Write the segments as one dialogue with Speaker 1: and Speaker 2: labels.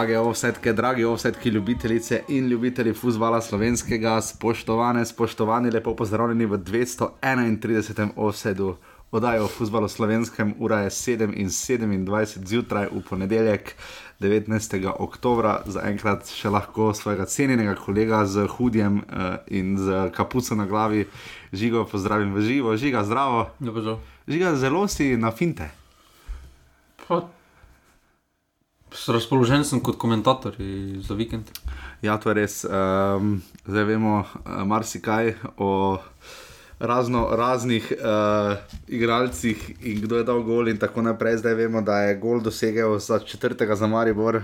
Speaker 1: Drage ovsetke, dragi ovsetki, ljubitelice in ljubitelji futbola slovenskega, spoštovane, spoštovani, lepo pozdravljeni v 231. ovsedu. Oddajo o futbalu slovenskem, ura je 7 in 27 zjutraj v ponedeljek, 19. oktober, zaenkrat še lahko svojega cenjenega kolega z hudjem uh, in z kapuco na glavi, žigo pozdravim v živo, žiga zdravo.
Speaker 2: Dobro,
Speaker 1: Žiga zelo si na finte.
Speaker 2: pa, razpoložen sem kot komentator za vikend.
Speaker 1: Ja, to je res. Um, zdaj vemo uh, marsikaj o razno raznih uh, igralcih in kdo je dal gol in tako naprej. Zdaj vemo, da je gol dosegel za četrtega za Maribor uh,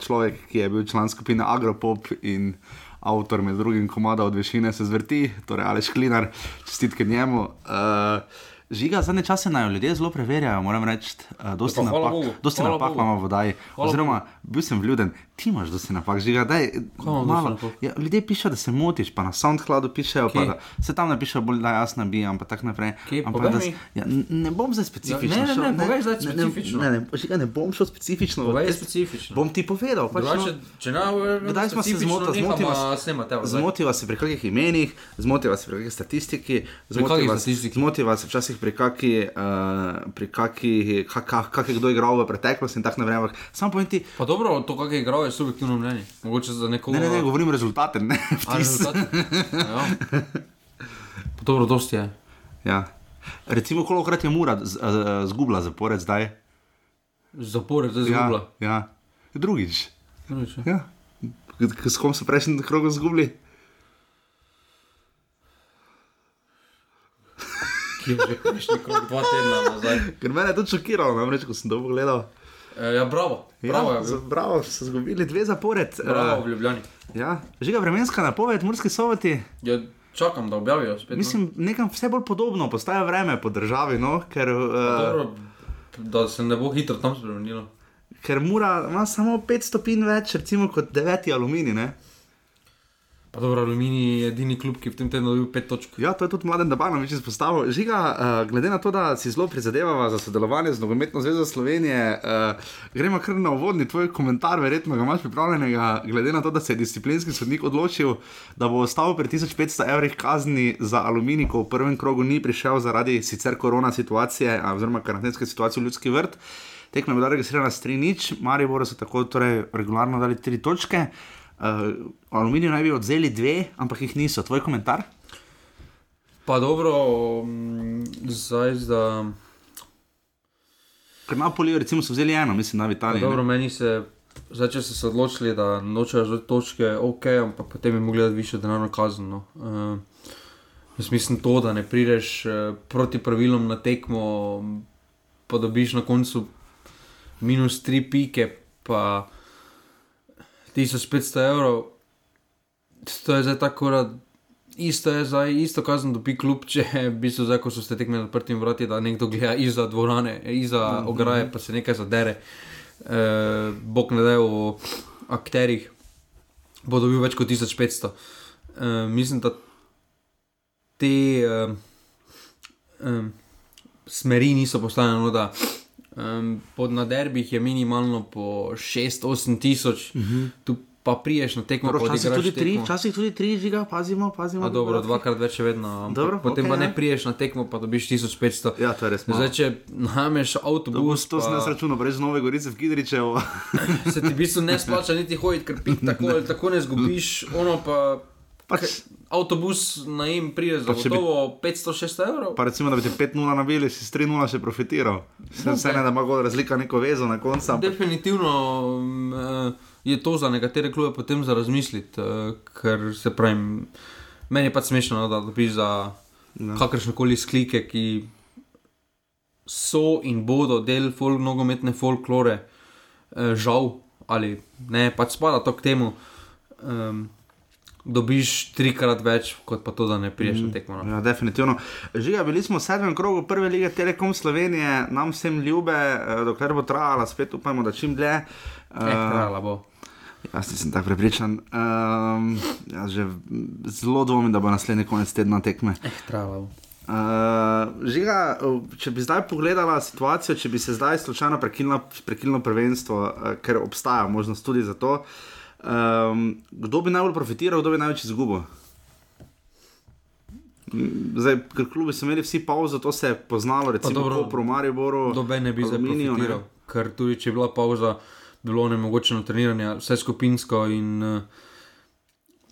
Speaker 1: človek, ki je bil član skupine Agropop in avtor med drugim komada od višine se zvrti, torej Aleš Klinar, čestitke njemu. Uh, Žiga, zadnje čase naj ljudje zelo preverjajo, moram reči, uh, dosti
Speaker 2: pa hvala
Speaker 1: napak,
Speaker 2: Bogu,
Speaker 1: dosti napak
Speaker 2: Bogu.
Speaker 1: imamo v.
Speaker 2: Hvala
Speaker 1: Oziroma, bil sem vljuden, ti imaš dosti napak, žiga, daj,
Speaker 2: imam
Speaker 1: malo. Ja, ljudje pišejo, da se motiš, pa na SoundCloudu pišejo, pa
Speaker 2: Kje?
Speaker 1: da se tam napišejo bolj, da jaz nabijam, pa tako naprej.
Speaker 2: Kje?
Speaker 1: Ampak da, ja, ne bom zdaj specifično.
Speaker 2: Ja, ne, ne,
Speaker 1: šel,
Speaker 2: ne, povej zdaj specifično.
Speaker 1: Ne, ne, ne, žiga, ne bom šel specifično.
Speaker 2: Povej specifično.
Speaker 1: Bom ti povedal. Pač,
Speaker 2: Drugače,
Speaker 1: no,
Speaker 2: če ne,
Speaker 1: Kdaj smo se zmotili? Zmotiva se- pri kakih imenih, zmotiva se pri
Speaker 2: kakih statistiki?
Speaker 1: zmotiva se včasih pri kaki, uh, pri kaki, kak, kak, kak je kdo igral v preteklosti in tako naprej. ampak Samo povem ti,
Speaker 2: Pa dobro, to, kak je igral, je subjektivno mnenje. Mogoče za nekoga...
Speaker 1: ne, ne, ne, govorim rezultate, ne
Speaker 2: A,
Speaker 1: vtis.
Speaker 2: rezultat? Ja. Pa dobro, dosti je.
Speaker 1: Ja. Recimo, kolikrat je Mura z- zgubila zapored zdaj?
Speaker 2: Zapored, zdaj
Speaker 1: Ja,
Speaker 2: zgubila.
Speaker 1: ja. Drugič.
Speaker 2: Drugič, ja.
Speaker 1: Ja. S kom so prejšnji krog zgubili?
Speaker 2: Ki je že krok, dva tedna nazaj.
Speaker 1: Ker me je to šokiralo, namreč, ko sem dobro gledal.
Speaker 2: E, ja, bravo. Bravo,
Speaker 1: ja,
Speaker 2: je
Speaker 1: z-
Speaker 2: bil.
Speaker 1: bravo, so zgubili dve zapored.
Speaker 2: bravo
Speaker 1: Eh,
Speaker 2: v Ljubljani.
Speaker 1: ja. Žiga vremenska napoved, morski soveti.
Speaker 2: Ja, čakam, da objavijo spet. no.
Speaker 1: Mislim, nekam vse bolj podobno postaja vreme po državi, no? ker, uh,
Speaker 2: Dobro, da se ne bo hitro tam spremenilo.
Speaker 1: ker mora ima samo 5 stopinj več, recimo kot 9 aluminij. Ne?
Speaker 2: Pa dobro, Aluminij je edini klub, ki v tem tednu dobil pet točk.
Speaker 1: Ja, to je tudi mladen Dabanovič izpostavil. Žiga, uh, glede na to, da si zelo prizadevava za sodelovanje z Nogometno zvezo Slovenije, uh, gremo kar na uvodni tvoj komentar, verjetno ga imaš pripravljenega, glede na to, da se je disciplinski sodnik odločil, da bo ostal pri 1500 evrih kazni za aluminij, ko v prvem krogu ni prišel zaradi sicer korona situacije, oziroma karantenske situacije v ljudski vrt. Tekma je bila registrirana s 3 nič, Mariboru so tako torej regularno dali 3 točke. Uh, aluminij naj bi odzeli dve, ampak jih niso. Tvoj komentar?
Speaker 2: Pa dobro, mm, zdaj za.
Speaker 1: Ker Napoli, recimo, so vzeli eno, mislim, na
Speaker 2: Pa
Speaker 1: Italiji.
Speaker 2: dobro, meni se. Zdaj, če so se odločili, da nočejo že točke, ok, ampak potem jim mogli dati više denarno kazen. No. Uh, jaz mislim to, da ne prideš uh, proti pravilom na tekmo, pa dobiš na koncu minus tri pike, pa 1500 evrov. To je zdaj tako, da isto je zdaj, isto kazen dobi klub, če v bistvu zdaj, ko so ste tekme z odprtimi vrati, da nekdo gleda iza dvorane, iza ograje, pa se nekaj zadere. Uh, bog ne da o akterjih, bo dobil več kot 1500. Uh, mislim, da te uh, um, smeri niso postavljene, no, da um, pod naderbih je minimalno po 6-8 tisoč, uh -huh. tu pa priješ na tekmo,
Speaker 1: Dobro, včasih tudi tri,
Speaker 2: tekmo.
Speaker 1: včasih tudi tri žiga, pazimo, pazimo.
Speaker 2: A dobro, dvakrat več je vedno.
Speaker 1: Dobro,
Speaker 2: potem
Speaker 1: okej,
Speaker 2: pa
Speaker 1: ja.
Speaker 2: ne priješ na tekmo, pa dobiš 1500.
Speaker 1: Ja, to je res malo.
Speaker 2: Zdaj, če najmeš
Speaker 1: To, bo-
Speaker 2: avtobus,
Speaker 1: to jaz
Speaker 2: pa
Speaker 1: računal, brez Nove Gorice v Kidričevo.
Speaker 2: se ti v bistvu ne splača niti hoditi, ker pik tako ali tako ne zgubiš, ono pa.
Speaker 1: Pač,
Speaker 2: Avtobus na jim pride za gotovo 500-600 evrov.
Speaker 1: pa recimo, da bi te 5-0 nabili, si s 3-0 še profitiral. Se
Speaker 2: No,
Speaker 1: vse ne, da ima gol razlika neko vezo na koncu.
Speaker 2: Definitivno um, eh, je to za nekatere klube potem za razmisliti, eh, ker se pravi, meni je pač smešno, no, da dobiš za
Speaker 1: Ja.
Speaker 2: kakršne koli sklike, ki so in bodo del folk, nogometne folklore, eh, žal ali ne, pač spada to k temu. Um, Dobiš trikrat več, kot pa to, da ne priješ na tekmo. no.
Speaker 1: Ja, definitivno. Žiga, bili smo v sedmem krogu prve lige Telekom Slovenije, nam vsem ljube, eh, dokler bo trajala, spet upajmo, da čim dlje.
Speaker 2: Eh, trajala bo.
Speaker 1: Jaz nisem tako prepričan. Um, jaz že zelo dvomim, da bo naslednji konec tedna tekme.
Speaker 2: Eh, trajala bo.
Speaker 1: Uh, žiga, če bi zdaj pogledala situacijo, če bi se zdaj slučajno prekinilo prvenstvo, uh, ker obstaja možnost tudi za to, um, kdo bi najbolj profitiral, kdo bi največ izgubil? Zdaj, ker klubi so imeli vsi pauzo, to se je poznalo, recimo v Promarju, Boru.
Speaker 2: Dobe ne bi zaminil, ker tudi če je bila pauza, bilo nemogoče treniranje, vse skupinsko in uh,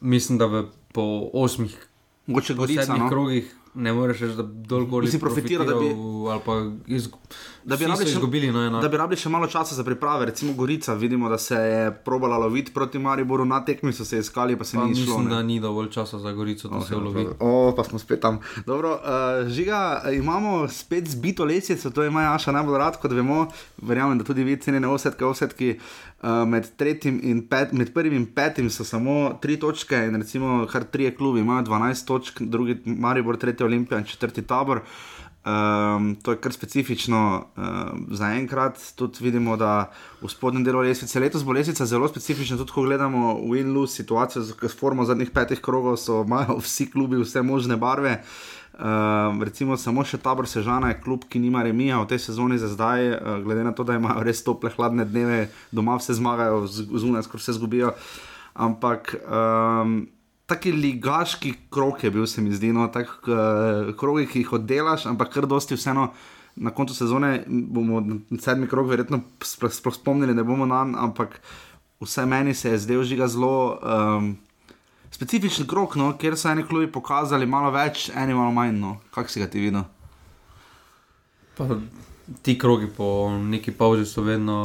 Speaker 2: mislim, da v, po osmih,
Speaker 1: mogoče gorica, no?
Speaker 2: krogih ne moreš reči, da dolgo
Speaker 1: si profitiral, da bi,
Speaker 2: izg... da, bi
Speaker 1: še,
Speaker 2: no,
Speaker 1: da bi rabili še malo časa za priprave. Recimo Gorica, vidimo, da se je probala loviti proti Mariboru, na tekmi so se iskali, pa se pa ni.
Speaker 2: Mislim,
Speaker 1: ne?
Speaker 2: da ni dovolj časa za Gorico, da okay, se lovi.
Speaker 1: O, pa smo spet tam. Dobro, uh, žiga, imamo spet zbito lesnico, to ima Aša najbolj rad, kot vemo. Verjamem, da tudi vi cenite osetke, osetke. Uh, med, pet, med prvim in petim so samo tri točke, in recimo kar tri klubi imajo 12 točk, drugi Maribor, tretji Olimpija in četrti tabor. Um, to je kar specifično um, za enkrat. Tudi vidimo, da v spodnjem delu lesnice letos bo lesnica zelo specifična. Tudi ko gledamo win-lose situacijo, s formo zadnjih petih krogov, so imajo vsi klubi vse možne barve. Uh, recimo samo še tabor Sežana je klub, ki nima remija v tej sezoni za zdaj, uh, glede na to, da imajo res tople, hladne dneve, doma vse zmagajo, zunaj skoraj vse zgubijo. Ampak um, taki ligaški krok je bil, se mi zdi, no, tako uh, krogi, ki jih oddelaš, ampak kar dosti vseeno. Na koncu sezone bomo sedmi krok, verjetno, sploh spomnili, da bomo na njega, ampak vse meni se je zdel žiga zelo um, specifičen krok, no, kjer so eni klubi pokazali malo več, eni malo manj. No. Kako si ga ti videl?
Speaker 2: Ti krogi po neki pauzi so vedno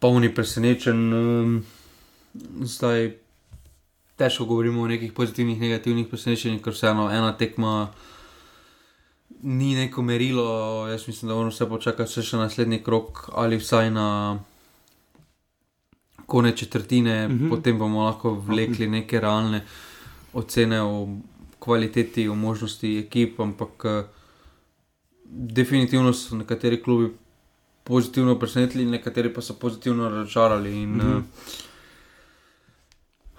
Speaker 2: polni presenečen. Um, zdaj težko govorimo o nekih pozitivnih, negativnih presenečenjih, ker vseeno ena tekma ni neko merilo. Jaz mislim, da moramo vse počakati še na naslednji krok ali vsaj na konec četrtine, mm -hmm. potem bomo lahko vlekli neke realne ocene o kvaliteti, o možnosti ekip. Ampak eh, definitivno so nekateri klubi pozitivno presenetili, nekateri pa so pozitivno razočarali. Mm -hmm. uh,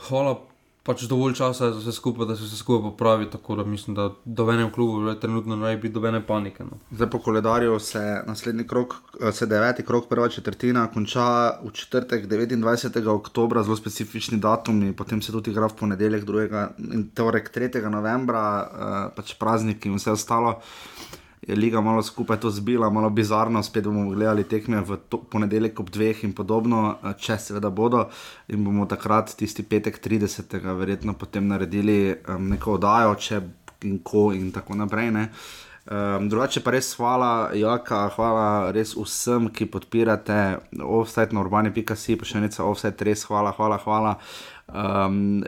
Speaker 2: hvala pač dovolj časa za vse skupaj, da se vse skupaj popravi. Tako da mislim, da do enem klubu je trenutno naj biti dobene panike. No.
Speaker 1: Zdaj po koledarju se naslednji krok, eh, se deveti krok, prva četrtina, konča v četrtek 29. oktober, zelo specifični datum, in potem se tudi igra v ponedeljek 2. in torek 3. novembra, eh, pač prazniki in vse ostalo je liga malo skupaj to zbila, malo bizarno, spet bomo gledali tekme v to, ponedeljek ob dveh in podobno, če seveda bodo. In bomo takrat, tisti petek 30. verjetno potem naredili um, neko oddajo, če in ko in tako naprej. Um, drugače pa res hvala, Jaka, hvala res vsem, ki podpirate offset na urbani.si, pa še nekaj offset, res hvala, hvala, hvala. Um,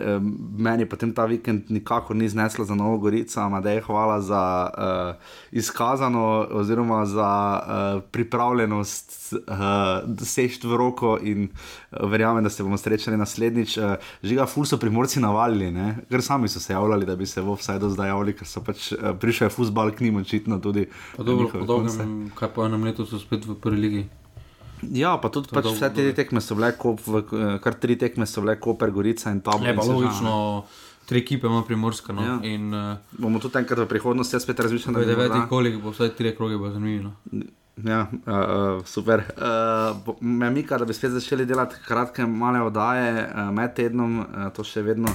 Speaker 1: meni pa ta vikend nikakor ni zneslo za Novo Gorico, da je hvala za uh, izkazano oziroma za uh, pripravljenost, uh, sešt v roko in uh, verjamem, da se bomo srečali naslednjič. Uh, žiga, ful so primorci navalili, ne? ker sami so se javljali, da bi se v offsajdu zdaj javljali, ker so pač uh, prišli v futbal k njim očitno tudi.
Speaker 2: Pa dobro, podobno, kaj po enem letu so spet v prvi ligi.
Speaker 1: Ja, pa tudi pač vse te tekme so bile, v, kar tri tekme so bile, Koper, Gorica in tam.
Speaker 2: Je pa logično, tri ekipe ima primorska. No? Ja. In,
Speaker 1: uh, bomo tudi enkrat v prihodnosti spet razmišljali.
Speaker 2: Ne vem, devetih koliko bo, vsaj tri kroge bo zanimivo. No?
Speaker 1: Ja, uh, uh, super. Uh, me mika, da bi spet začeli delati kratke, male oddaje uh, med tednom, uh, to še vedno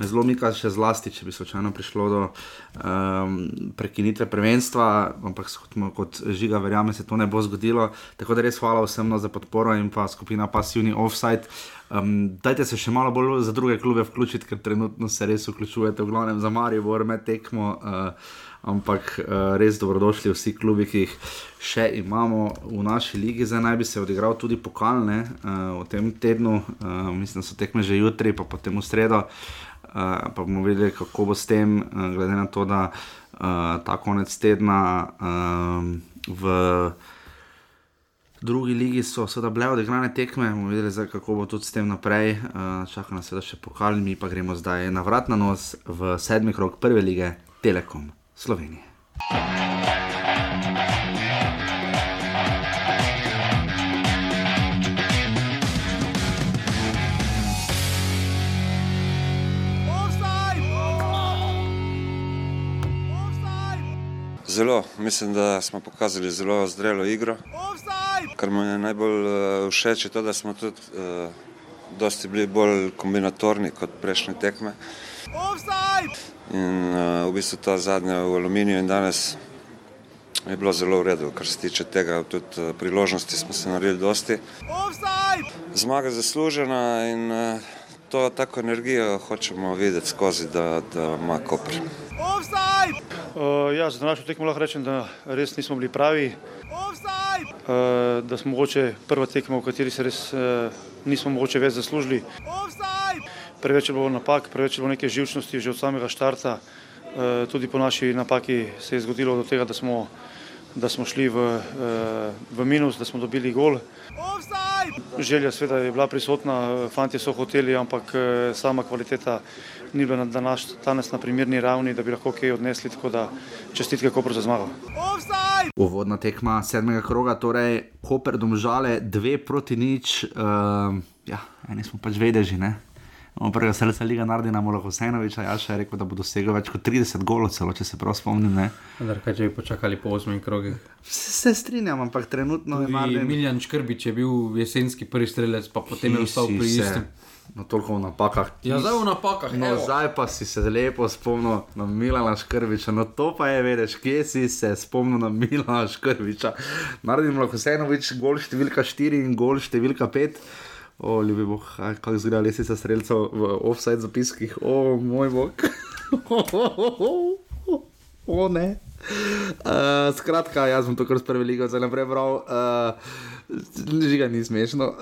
Speaker 1: me zelo mika, še zlasti, če bi slučajno prišlo do um, prekinitve prvenstva, ampak kot, kot žiga, verjamem, se to ne bo zgodilo. Tako da res hvala vsem no, za podporo in pa skupina Passivni Offside. Um, dajte se še malo bolj za druge klube vključiti, ker trenutno se res vključujete, v glavnem za Marijo, v Orme tekmo. Uh, ampak uh, res dobrodošli vsi klubi, ki jih še imamo v naši ligi. Zdaj naj bi se odigral tudi pokalne uh, v tem tednu, uh, mislim, da so tekme že jutri, pa potem v sredo. Uh, pa bomo videli, kako bo s tem, uh, glede na to, da uh, ta konec tedna uh, v drugi ligi so sedaj bile odigrane tekme, bomo videli, zdaj, kako bo tudi s tem naprej. Uh, čaka nas še pokal, mi pa gremo zdaj na vrat na nos v sedmi krok prve lige Telekom. Slovenije.
Speaker 3: Zelo, mislim, da smo pokazali zelo zrelo igro. Kar mi je najbolj uh, všeč, je to, da smo tudi uh, dosti bili bolj kombinatorni kot prejšnje tekme. In uh, v bistvu ta zadnja v aluminiju in danes je bilo zelo v redu, kar se tiče tega, tudi priložnosti smo se naredili dosti. Zmaga zaslužena in uh, to tako energijo hočemo videti skozi, da, da ima Koper.
Speaker 4: Uh, ja, za našo tekmo lahko rečem, da res nismo bili pravi. Uh, da smo mogoče prva tekma, v kateri se res uh, nismo mogoče več zaslužili. Preveč je bilo napak, preveč je bilo neke živčnosti že od samega štarta. Uh, tudi po naši napaki se je zgodilo do tega, da smo, da smo šli v, uh, v minus, da smo dobili gol. Želja sveda je bila prisotna, fanti so hoteli, ampak uh, sama kvaliteta ni bila na današ, danes na primerni ravni, da bi lahko kaj odnesli, tako da čestitke Kopru za zmago.
Speaker 1: Uvodna tekma sedmega kroga, torej Koper domžale dve proti nič. Uh, ja, eni smo pač vedeži, ne. Prvega srca Liga Nardina, Mola Hosenoviča, ja še je rekel, da bo dosegel več kot 30 golov, celo če se prav spomnim. Ne.
Speaker 2: Vendar kaj če bi počakali po 8 krogih.
Speaker 1: Se, se strinjam, ampak trenutno je
Speaker 2: Tudi
Speaker 1: Nardin.
Speaker 2: Miljan Škrbič je bil jesenski prvi strelec, pa potem je ostal pri
Speaker 1: se-
Speaker 2: istem.
Speaker 1: No, toliko v napakah.
Speaker 2: Ja, zdaj v napakah.
Speaker 1: No,
Speaker 2: evo.
Speaker 1: zdaj pa si se lepo spomnil na Milana Škrbiča. No, to pa je, veš, kje si se spomnil na Milana Škrbiča. Naredim lahko vseenovič, gol številka 4 in gol številka 5. O, ljubi aj, kako izgleda lesica streljcev v offside zapiskih. O, moj bog. o, ne. Uh, skratka, jaz sem to kar s prve lige zdaj naprej bral. Uh, Žiga ni smešno. Uh,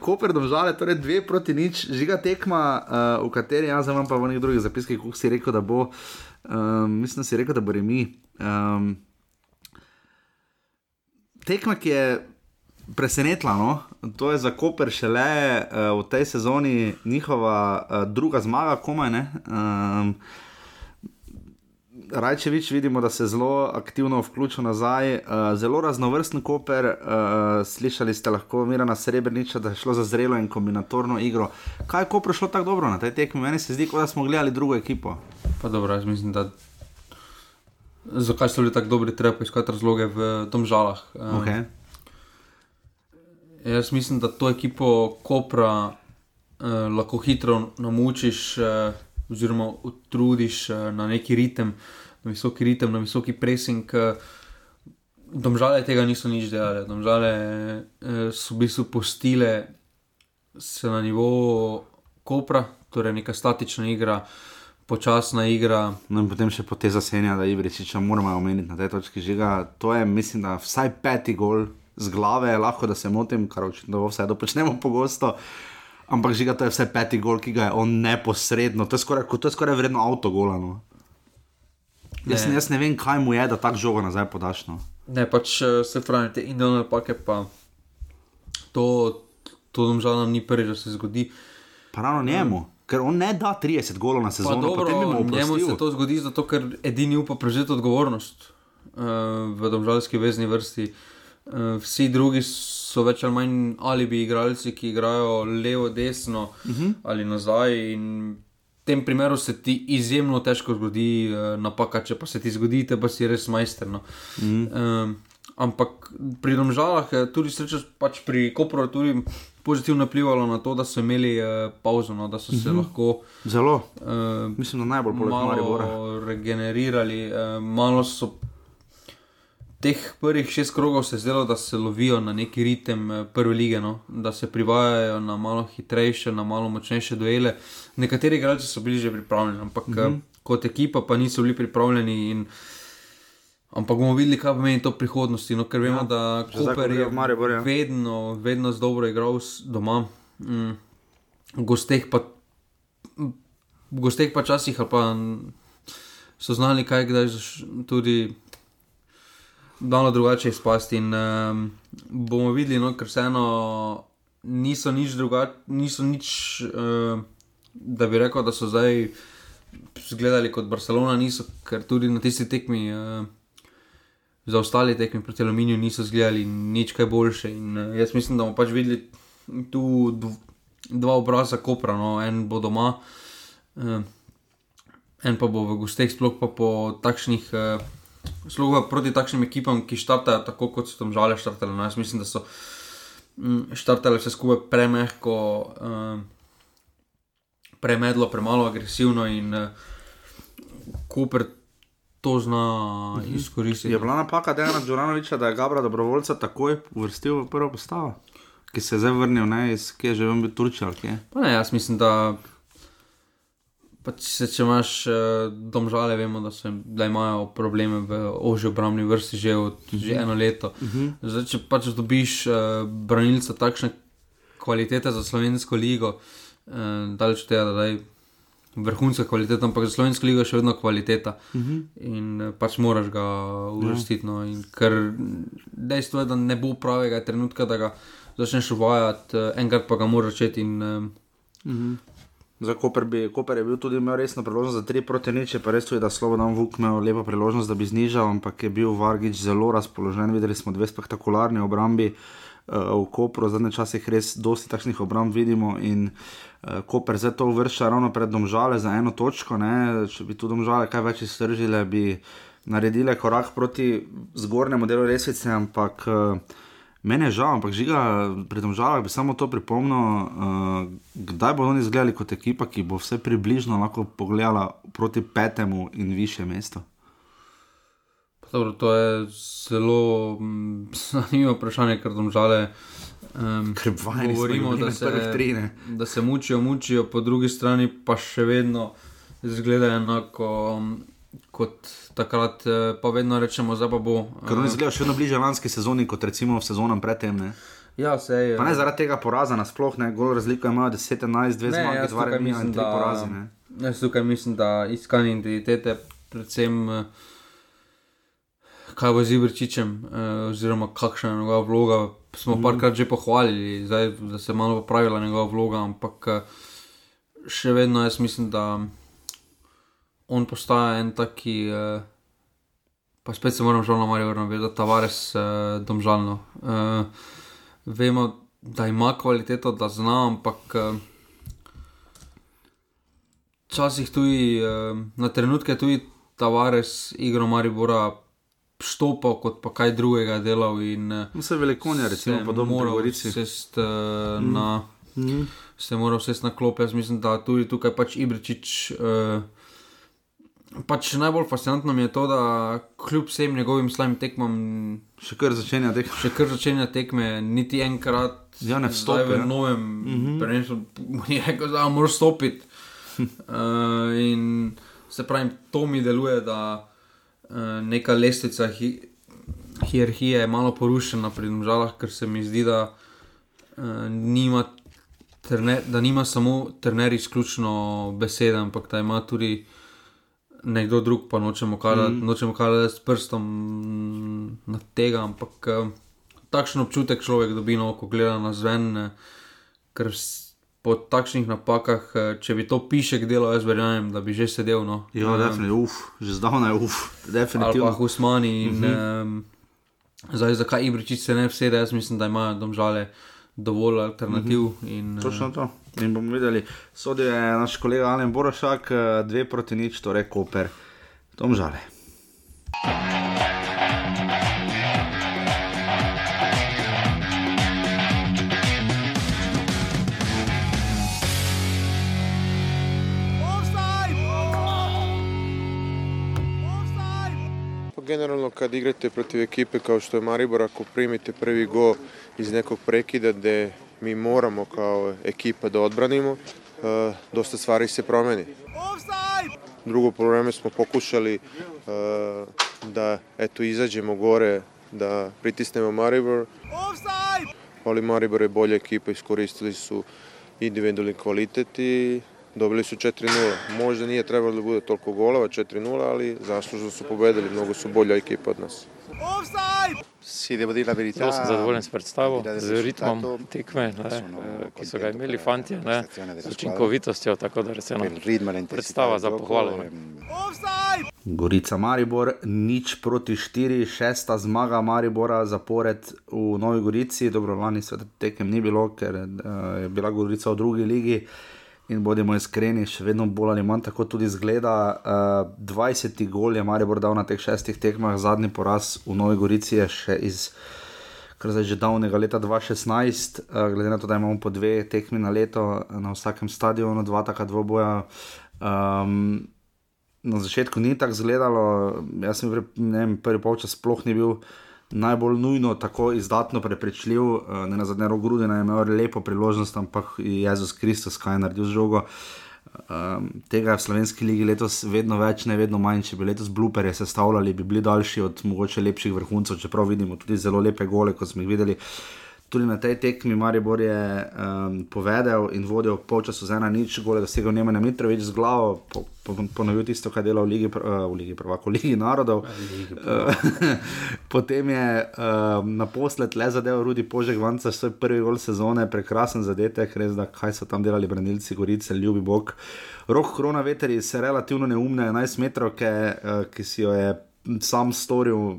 Speaker 1: Koper domžale, torej dve proti nič, žiga tekma, uh, v kateri jaz imam pa v nekih drugih zapiskih, kako si rekel, da bo, um, mislim, da si rekel, da bo remi. Um, tekma, ki je presenetila, no? to je za Koper šele uh, v tej sezoni njihova uh, druga zmaga, komaj ne. Um, Rajčevič vidimo, da se zelo aktivno vključil nazaj, uh, zelo raznovrsten koper. Uh, slišali ste lahko Mirana Srebrniča, da je šlo za zrelo in kombinatorno igro. Kaj je kopro šlo tako dobro na tej tekmi? Meni se zdi, kot da smo gledali drugo ekipo.
Speaker 2: Pa dobro, jaz mislim, da. Zakaj so bili tako dobri, treba poiskati razloge v tom žalah. Um,
Speaker 1: Okay.
Speaker 2: Jaz mislim, da to ekipo Kopra eh, lahko hitro namučiš, eh, oziroma utrudiš eh, na neki ritem, na visoki ritem, na visoki pressing. Eh, domžale tega niso nič delali, domžale eh, so v bistvu postile se na nivo Kopra, torej neka statična igra, počasna igra.
Speaker 1: No in potem še po te zasenja, da Ibričiča moramo omeniti na tej točki žiga. To je, mislim, da vsaj peti gol z glave, lahko da se motim, kar očitno vse dopočnemo pogosto. Ampak žiga, to je vsaj peti gol, ki ga je on neposredno, to je skoraj, to je skoraj vredno avtogola. No. Jaz,
Speaker 2: Ne.
Speaker 1: jaz ne vem, kaj mu je, da tako žogo nazaj podaš. No.
Speaker 2: Ne, pač eh, se pravi, te individualne napake, pa to, to domžalam ni prvič, da se zgodi.
Speaker 1: Pa ravno njemu, ker on ne da 30 golov na
Speaker 2: Pa
Speaker 1: sezono,
Speaker 2: dobro,
Speaker 1: bi mu
Speaker 2: njemu se to zgodi, zato ker edini upa prevzeti odgovornost uh, v domžalski vezni vrsti. Uh, vsi drugi so več ali manj ali bi igralci, ki igrajo levo, desno uh
Speaker 1: Mhm.
Speaker 2: -huh. ali nazaj. In tem primeru se ti izjemno težko zgodi uh, napaka, če pa se ti zgodi, te pa si res majster. No. Uh -huh. um, ampak pri domžalah, eh, tudi srečo, pač pri Kopru, je tudi pozitivno vplivalo na to, da so imeli uh, pauzo, no, da so se uh -huh. lahko.
Speaker 1: Zelo,
Speaker 2: Uh,
Speaker 1: mislim, da najbolj poleg Maribora.
Speaker 2: malo regenerirali, eh, malo so. Teh prvih šest krogov se je zdelo, da se lovijo na neki ritem prve lige, no? da se privajajo na malo hitrejše, na malo močnejše duele. Nekateri igralci so bili že pripravljeni, ampak uh -huh. kot ekipa pa niso bili pripravljeni. In, ampak bomo videli, kaj pomeni to v prihodnosti. No? Ker vemo, ja, da
Speaker 1: grejo
Speaker 2: je
Speaker 1: Maribor, ja.
Speaker 2: vedno, vedno z dobro igral doma. Mm. V gosteh pa v gosteh pa časih ali pa so znali kaj kdaj tudi malo drugače izpasti. In um, bomo videli, no, ker vseeno niso nič drugače, niso nič, uh, da bi rekel, da so zdaj zgledali kot Barcelona, niso, ker tudi na tisti tekmi. Uh, Za ostale tekme proti Aluminiju niso zgledali nič kaj boljše. In, uh, jaz mislim, da bomo pač videli tu dv, dva obraza Kopra, no, en bo doma, uh, en pa bo v gosteh, sploh pa po takšnih uh, Slogo proti takšnim ekipam, ki štartajo tako, kot so tam žale štartale. No, jaz mislim, da so mm, štartale vse skupaj premehko, um, premedlo, premalo agresivno in uh, Cooper to zna
Speaker 1: Mhm.
Speaker 2: izkoristiti.
Speaker 1: Je bila napaka Dejana Džuranoviča, da je Gabra dobrovoljca takoj uvrstil v prvo postavo, ki se je zdaj vrnil, ne, iz kje je že bil Turčija ali kje.
Speaker 2: Pa ne, jaz mislim, da pač se, če imaš uh, domžale, vemo, da, se, da imajo probleme v ožji obrambni vrsti že, od, uh -huh. že eno leto. Uh -huh. Zdaj, če pač dobiš uh, branilca takšne kvalitete za slovensko ligo, uh, daleč od tega, da je vrhunska kvaliteta, ampak za slovensko ligo je še vedno kvaliteta uh -huh. in uh, pač moraš ga uvrstiti. No, in ker dejstvo je, da ne bo pravega trenutka, da ga začneš uvajati, uh, enkrat pa ga moraš začeti. In, uh,
Speaker 1: Za Koper, bi, Koper je bil tudi imel resno priložnost za 3 proti nič, je pa res tudi, da Slobodan Vuk imel lepo priložnost, da bi znižal, ampak je bil Vargič zelo razpoložen. Videli smo dve spektakularni obrambi uh, v Kopru, zadnje čase jih res dosti takšnih obramb vidimo in uh, Koper zdaj to uvršča ravno pred domžale za eno točko, ne? če bi tu domžale kaj več iztržile, bi naredile korak proti zgornjemu delu resvice, ampak uh, Mene je žal, ampak žiga, pri tem žalah bi samo to pripomnil, uh, kdaj bodo oni izgledali kot ekipa, ki bo vse približno lahko pogledala proti petemu in više mestu.
Speaker 2: Dobro, to je zelo mm, zanimivo vprašanje, ker tam žale. Um,
Speaker 1: Ker vajeni
Speaker 2: govorimo, da se,
Speaker 1: tri, ne.
Speaker 2: da se mučijo, mučijo, po drugi strani pa še vedno izgledajo enako mm, kot takrat, eh, pa vedno rečemo, zdaj pa bo.
Speaker 1: Ker oni
Speaker 2: eh,
Speaker 1: izgledajo še vedno bliže lanski sezoni kot recimo v sezonam predtem. Ne.
Speaker 2: Ja, se je.
Speaker 1: Pa ne zaradi tega poraza nasploh, ne, gol razlika imajo 10-11, dve
Speaker 2: Ne,
Speaker 1: zmage,
Speaker 2: jaz
Speaker 1: dva
Speaker 2: tukaj
Speaker 1: remija in
Speaker 2: mislim,
Speaker 1: tri
Speaker 2: da-
Speaker 1: porazi. Ne.
Speaker 2: Jaz tukaj mislim, da iskanje identitete, predvsem eh, kaj bo z Ibrčičem, eh, oziroma kakšna je njegova vloga. Smo mm. parkrat že pohvalili, zdaj, da se je malo popravila njegova vloga, ampak eh, še vedno jaz mislim, da on postaja en taki. Eh, pa spet se moram žal na Marijo navezati, Tavares eh, domžalno. Eh, vemo, da ima kvaliteto, da zna, ampak. Eh, Včasih tudi eh, na trenutke tudi Tavares, igro Maribora, štopal kot pa kaj drugega delal in eh,
Speaker 1: Vse velikonja, recimo
Speaker 2: se
Speaker 1: podobno Gorici.
Speaker 2: sest, uh, mm. na, mm. se moral sest na klop. Jaz mislim, da tudi tukaj pač Ibričič. Uh, pač najbolj fascinantno mi je to, da kljub vsem njegovim slabim tekmam,
Speaker 1: Še kar začenja tekmo.
Speaker 2: še kar začenja tekme, niti enkrat
Speaker 1: Ja, ne vstopi,
Speaker 2: v novem mm -hmm. prvenstvu, je rekel, da moraš stopiti. uh, in se pravi, to mi deluje, da neka lestvica hi hierarhije je malo porušena pri državah, ker se mi zdi, da uh, nima. Trener, da nima samo trener izključno besede, ampak da ima tudi nekdo drug, pa nočemo kazati mm. nočemo s prstom na tega, ampak eh, takšen občutek človek dobi, no, ko gleda na zven, eh, ker s- po takšnih napakah, eh, če bi to pišek delal, jaz verjamem, da bi že sedel. No.
Speaker 1: Ja,
Speaker 2: Eh,
Speaker 1: definitivno, uf, že zdavnaj, uf, definitivno.
Speaker 2: pa Husmani. In, mm -hmm. um, zdaj, zakaj Ibričič se ne vsede, jaz mislim, da imajo domžale dovolj alternativ. Mm -hmm. in, eh,
Speaker 1: Točno to. In bomo videli, sodi je naš kolega Alen Borošak, eh, dve proti nič, torej Koper. Tom žale.
Speaker 5: Pa generalno kad igrate protiv ekipe kao što je Maribor, ako primite prvi go iz nekog prekida gdje mi moramo kao ekipa da odbranimo, e, dosta stvari se promeni. Drugo probleme smo pokušali e, da eto izađemo gore, da pritisnemo Maribor, ali Maribor je bolja ekipa, iskoristili su individualni kvalitet i dobili su 4-0. Možda nije trebalo da bude toliko golova, 4-0, ali zaslužno su pobedili, mnogo su bolja ekipa od nas.
Speaker 6: Zelo sem zadovoljen s predstavo, z ritmom tekme, ne, eh, ki so ga imeli fanti, ne, z učinkovitostjo, tako da
Speaker 7: e l'intensità
Speaker 6: Predstava za pohvalo. ne.
Speaker 1: Gorica Maribor, nič proti štiri, šesta zmaga Maribora zapored v Novi Gorici. Dobro, lani sveta tekem ni bilo, ker uh, je bila Gorica v drugi ligi. In bodimo iskreni, še vedno bolj ali manj tako tudi zgleda. Uh, 20 gol je Maribor dal na teh šestih tekmah, zadnji poraz v Novi Gorici je še iz kar zdaj že davnega leta 2016, uh, glede na to, da imamo po dve tekmi na leto na vsakem stadionu, dva taka dvoboja. Um, na začetku ni tako izgledalo, jaz sem pre, vem, prvi polčas sploh ni bil najbolj nujno tako izdatno prepričljiv, uh, ne na zadnje rogrudi, da je imel lepo priložnost, ampak Jezus Kristus, kaj je naredil z žogo. Um, tega je v slovenski ligi letos vedno več, ne vedno manj. Če bi letos blooperje sestavljali, bi bili daljši od mogoče lepših vrhuncev, čeprav vidimo tudi zelo lepe gole, kot smo jih videli. Tudi na tej tekmi Maribor je um, povedal in vodil polčas za ena nič, gole dosegel Nemanja Mitrovič z glavo, po, po, ponovil tisto, kar je delal v Ligi, uh, v Ligi prvako, v Ligi narodov. Uh, potem je uh, naposled le zadeval Rudi Požek, vanca svoj prvi gol sezone, prekrasen zadetek, res da kaj so tam delali branilci Gorice, ljubi Bog. Rok korona veteri se relativno neumne 11 metrov, uh, ki si jo je sam storil uh,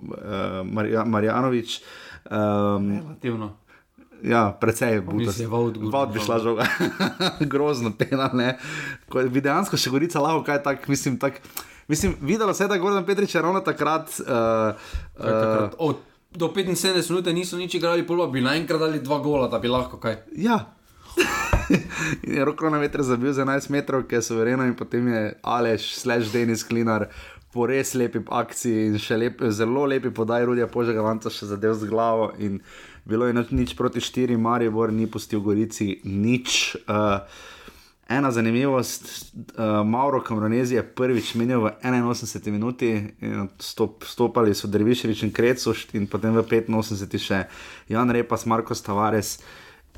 Speaker 1: Marja, Marjanovič. Um,
Speaker 2: Relativno.
Speaker 1: Ja, precej
Speaker 2: gor-
Speaker 1: Vaut bi šla žoga. Grozno pena, ne. Ko dejansko še gorica lahko kaj tak, mislim, tak. Mislim, videlo se je, da Gordon Petrič je ravno takrat. Uh,
Speaker 2: Kaj takrat, od, do 75 minut niso nič igrali, polo bi naenkrat dali dva gola, da bi lahko kaj.
Speaker 1: Ja. Roko na veter zabil za 11 metrov, ki je suvereno, in potem je Aleš, slash Denis Klinar, po res lepi akciji in še lep, zelo lepi podaj Rudija Požega Vanca še zadev z glavo. In bilo je nič, proti štiri, Maribor ni pustil Gorici nič. Uh, Ena zanimivost, uh, Mauro Kamronezi je prvič menil v 81 minuti, in stop, stopali so Derviševič in Krecoš, in potem v 85 še Jan Repas, Marko Tavares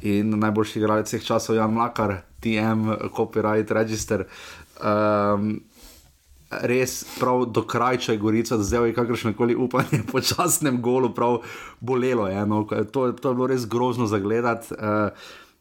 Speaker 1: in najboljši igralec vseh časov Jan Mlakar, TM, Copyright Register. Um, Res prav do krajča je Gorica, zdaj je kakršno koli upanje po časnem golu, prav bolelo je. No. To, to je bilo res grozno za gledati. Uh,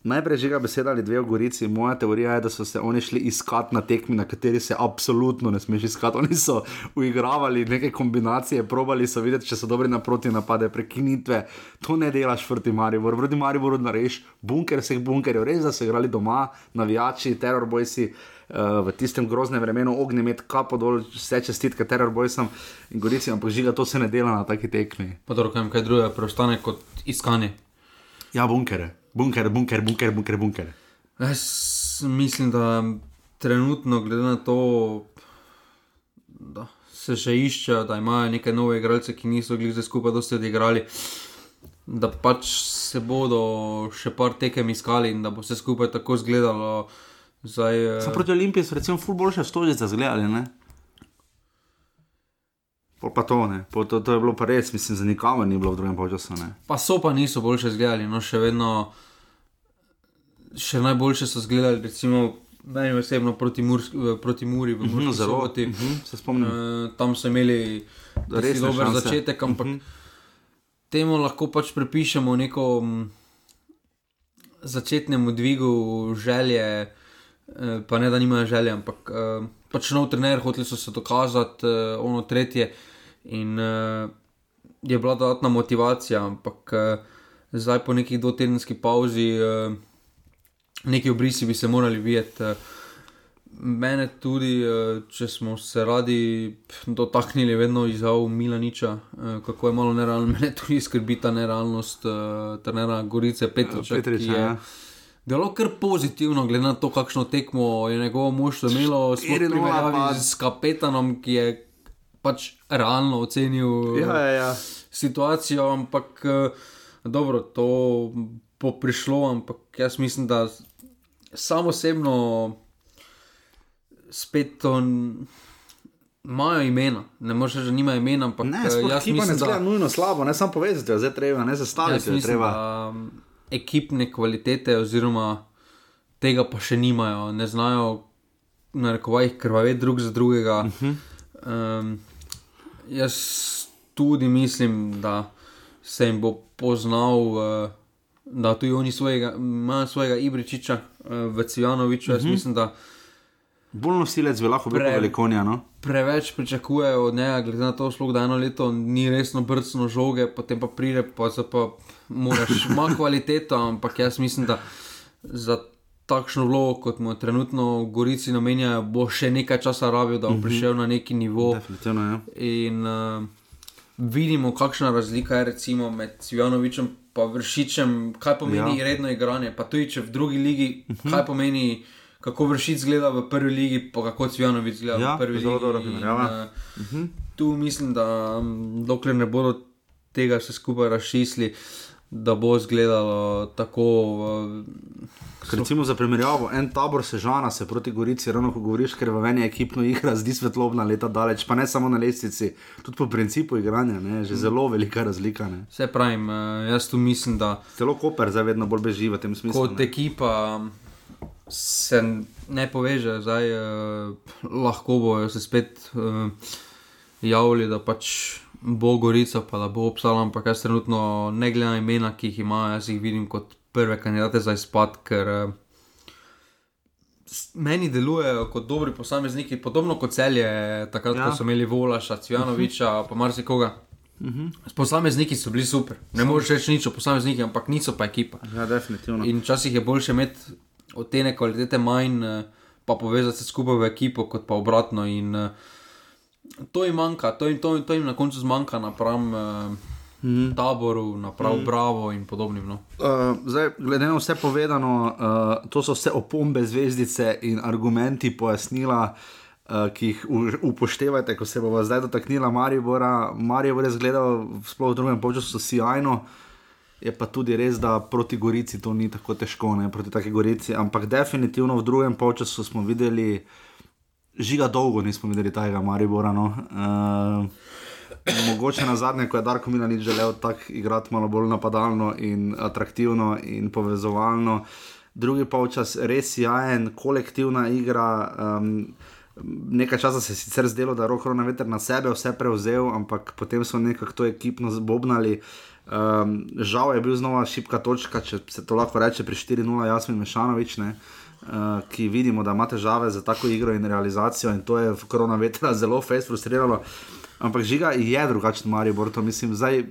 Speaker 1: Najprej žiga beseda ali dve v Gorici. Moja teorija je, da so se oni šli iskat na tekmi, na kateri se absolutno ne smeš iskati. Oni so uigravali neke kombinacije, probali so videti, če so dobri na proti napade, prekinitve. To ne delaš proti Mariboru. Proti Mariboru narediš bunker vseh bunkerjev, res da so igrali doma, navijači, terorbojsi. Uh, v tistem groznem vremenu ognjemet, kapo dol, vse čestitke terorbojsam in gorici, ampak žiga to se ne dela na taki tekmi.
Speaker 2: Pa dobro, kaj drugega preostane kot iskanje.
Speaker 1: Ja, bunkere, bunker, bunker, bunker, bunker, bunker.
Speaker 2: Jaz mislim, da trenutno, glede na to, da se še iščejo, da imajo neke nove igralce, ki niso bili zdaj skupaj dosti odigrali, da pač se bodo še par tekem iskali in da bo vse skupaj tako izgledalo. Zdaj, eh,
Speaker 1: Sam proti Olimpiji so recimo ful boljše stožice zgledali, ne? Pol pa to, ne. Pol to, to je bilo pa res, mislim, za nikomer ni bilo v drugem polčasu, ne.
Speaker 2: Pa so pa niso boljše izgledali, no še vedno, še najboljše so izgledali, recimo, meni osebno proti, Mur, proti Muri v Murski
Speaker 1: zelo.
Speaker 2: soboti.
Speaker 1: Mhm, se spomnim.
Speaker 2: Uh, tam so imeli res dober
Speaker 1: šanse.
Speaker 2: začetek, ampak
Speaker 1: Mhm.
Speaker 2: temu lahko pač pripišemo neko mm, začetnemu dvigu želje, eh, pa ne da nimajo želje, ampak eh, pač nov trener, hoteli so se dokazati, eh, ono tretje. In uh, je bila dodatna motivacija, ampak uh, zdaj po neki dvotedenski pauzi, uh, neki obrisi bi se morali videti. Uh, mene tudi, uh, če smo se radi dotaknili, vedno izjav Milaniča, uh, kako je malo nerealno, mene tudi skrbi ta nerealnost uh, trenera Gorice Petriča.
Speaker 1: Petriča,
Speaker 2: ki je
Speaker 1: ja.
Speaker 2: Delo kar pozitivno, glede na to, kakšno tekmo je njegovo moštvo imelo, sploh v
Speaker 1: 4:0
Speaker 2: primerjavi
Speaker 1: pa-
Speaker 2: s kapetanom, ki je pač realno ocenil
Speaker 1: Ja, ja, ja.
Speaker 2: situacijo, ampak eh, dobro, to bo prišlo, ampak jaz mislim, da samo osebno spet to imajo imena, ne moreš reči, da nimajo imena, ampak
Speaker 1: Ne,
Speaker 2: eh,
Speaker 1: sploh
Speaker 2: jaz
Speaker 1: ekipa ne
Speaker 2: mislim,
Speaker 1: zgleda
Speaker 2: da,
Speaker 1: nujno slabo, ne samo povezati, jo, zdaj treba, ne zastaviti, jo
Speaker 2: mislim,
Speaker 1: treba.
Speaker 2: da um, ekipne kvalitete oziroma tega pa še nimajo, ne znajo narekovati krvaveti drug za drugega. Uh
Speaker 1: Mhm.
Speaker 2: -huh. um, jaz tudi mislim, da se jim bo poznal, uh, da tudi oni svojega, imajo svojega Ibričiča uh, v Civanoviču. Jaz uh -huh. mislim, da
Speaker 1: Bolj nosilec bi lahko bil
Speaker 2: Pre-
Speaker 1: velikonja, no.
Speaker 2: preveč pričakujejo od njega, glede na to, da eno leto ni resno brcno žoge, potem pa pride, pa se pa moraš, ima kvaliteto, ampak jaz mislim, da za takšno vlogo, kot mu trenutno Gorici namenjajo, bo še nekaj časa rabil, da bo prišel na neki nivo.
Speaker 1: Definitivno, ja.
Speaker 2: In uh, vidimo, kakšna razlika je recimo med Cvjanovičem in Vršičem, kaj pomeni
Speaker 1: Ja.
Speaker 2: ja. redno igranje. Pa tudi če v drugi ligi, uh -huh. kaj pomeni, kako Vršič gleda v prvi ligi, pa kako Cvjanovič gleda
Speaker 1: Ja,
Speaker 2: v prvi
Speaker 1: zelo
Speaker 2: ligi.
Speaker 1: dobra
Speaker 2: In,
Speaker 1: primerjava.
Speaker 2: uh, tu mislim, da um, dokler ne bodo tega vse skupaj razčistili, da bo izgledalo tako. Uh,
Speaker 1: Ker Recimo za primerjavo, en tabor Sežana se proti Gorici, ravno ko govoriš, ker v meni ekipno igra, zdi svetlobna leta daleč, pa ne samo na lestvici, tudi po principu igranja, ne, že zelo velika razlika. Ne.
Speaker 2: Vse pravim, uh, jaz tu mislim, da
Speaker 1: Celo Koper zdaj vedno bolj beži v tem smislu.
Speaker 2: kot
Speaker 1: ne.
Speaker 2: ekipa se ne poveže, zdaj uh, lahko bojo se spet uh, javili, da pač bo Gorica, pa da bo obstala, ampak jaz trenutno ne gledam na imena, ki jih imajo, jaz jih vidim kot prve kandidate za izpad, ker uh, s- meni delujejo kot dobri posamezniki, podobno kot celje, takrat,
Speaker 1: Ja.
Speaker 2: ko so imeli Volaša, Cvjanoviča, pa marsikoga. Posamezniki so bili super, ne moreš reči nič o posameznikih, ampak niso pa ekipa.
Speaker 1: Ja, definitivno.
Speaker 2: In včasih je boljše imeti od te kvalitete manj, eh, pa povezati se skupaj v ekipo, kot pa obratno. In eh, to jim manjka, to jim, to, to jim na koncu zmanjka napram mm. taboru, napram mm. Bravo in podobnim. No.
Speaker 1: Uh, zdaj, glede na vse povedano, uh, to so vse opombe, zvezdice in argumenti, pojasnila, uh, ki jih upoštevate, ko se bomo zdaj dotaknila Maribora. Maribor je zgledal, sploh v drugem času, sjajno. Je pa tudi res, da proti Gorici to ni tako težko, ne proti taki Gorici. Ampak definitivno v drugem času smo videli, žiga dolgo nismo videli tega Maribora. No. Uh, Mogoče na zadnje, ko je Darko Milanič želel tako igrati malo bolj napadalno in atraktivno in povezovalno. Drugi polčas res jajen, kolektivna igra. Um, nekaj časa se je sicer zdelo, da je roko na veter na sebe vse prevzel, ampak potem so nekako to ekipno zbobnali. Um, žal je bil znova šipka točka, če se to lahko reče, pri 4-0 Jasmin Mešanovič. Ne? Uh, ki vidimo, da ima težave za tako igro in realizacijo, in to je v korona vetra zelo fest frustriralo. Ampak žiga je drugačen, Maribor, to mislim, zdaj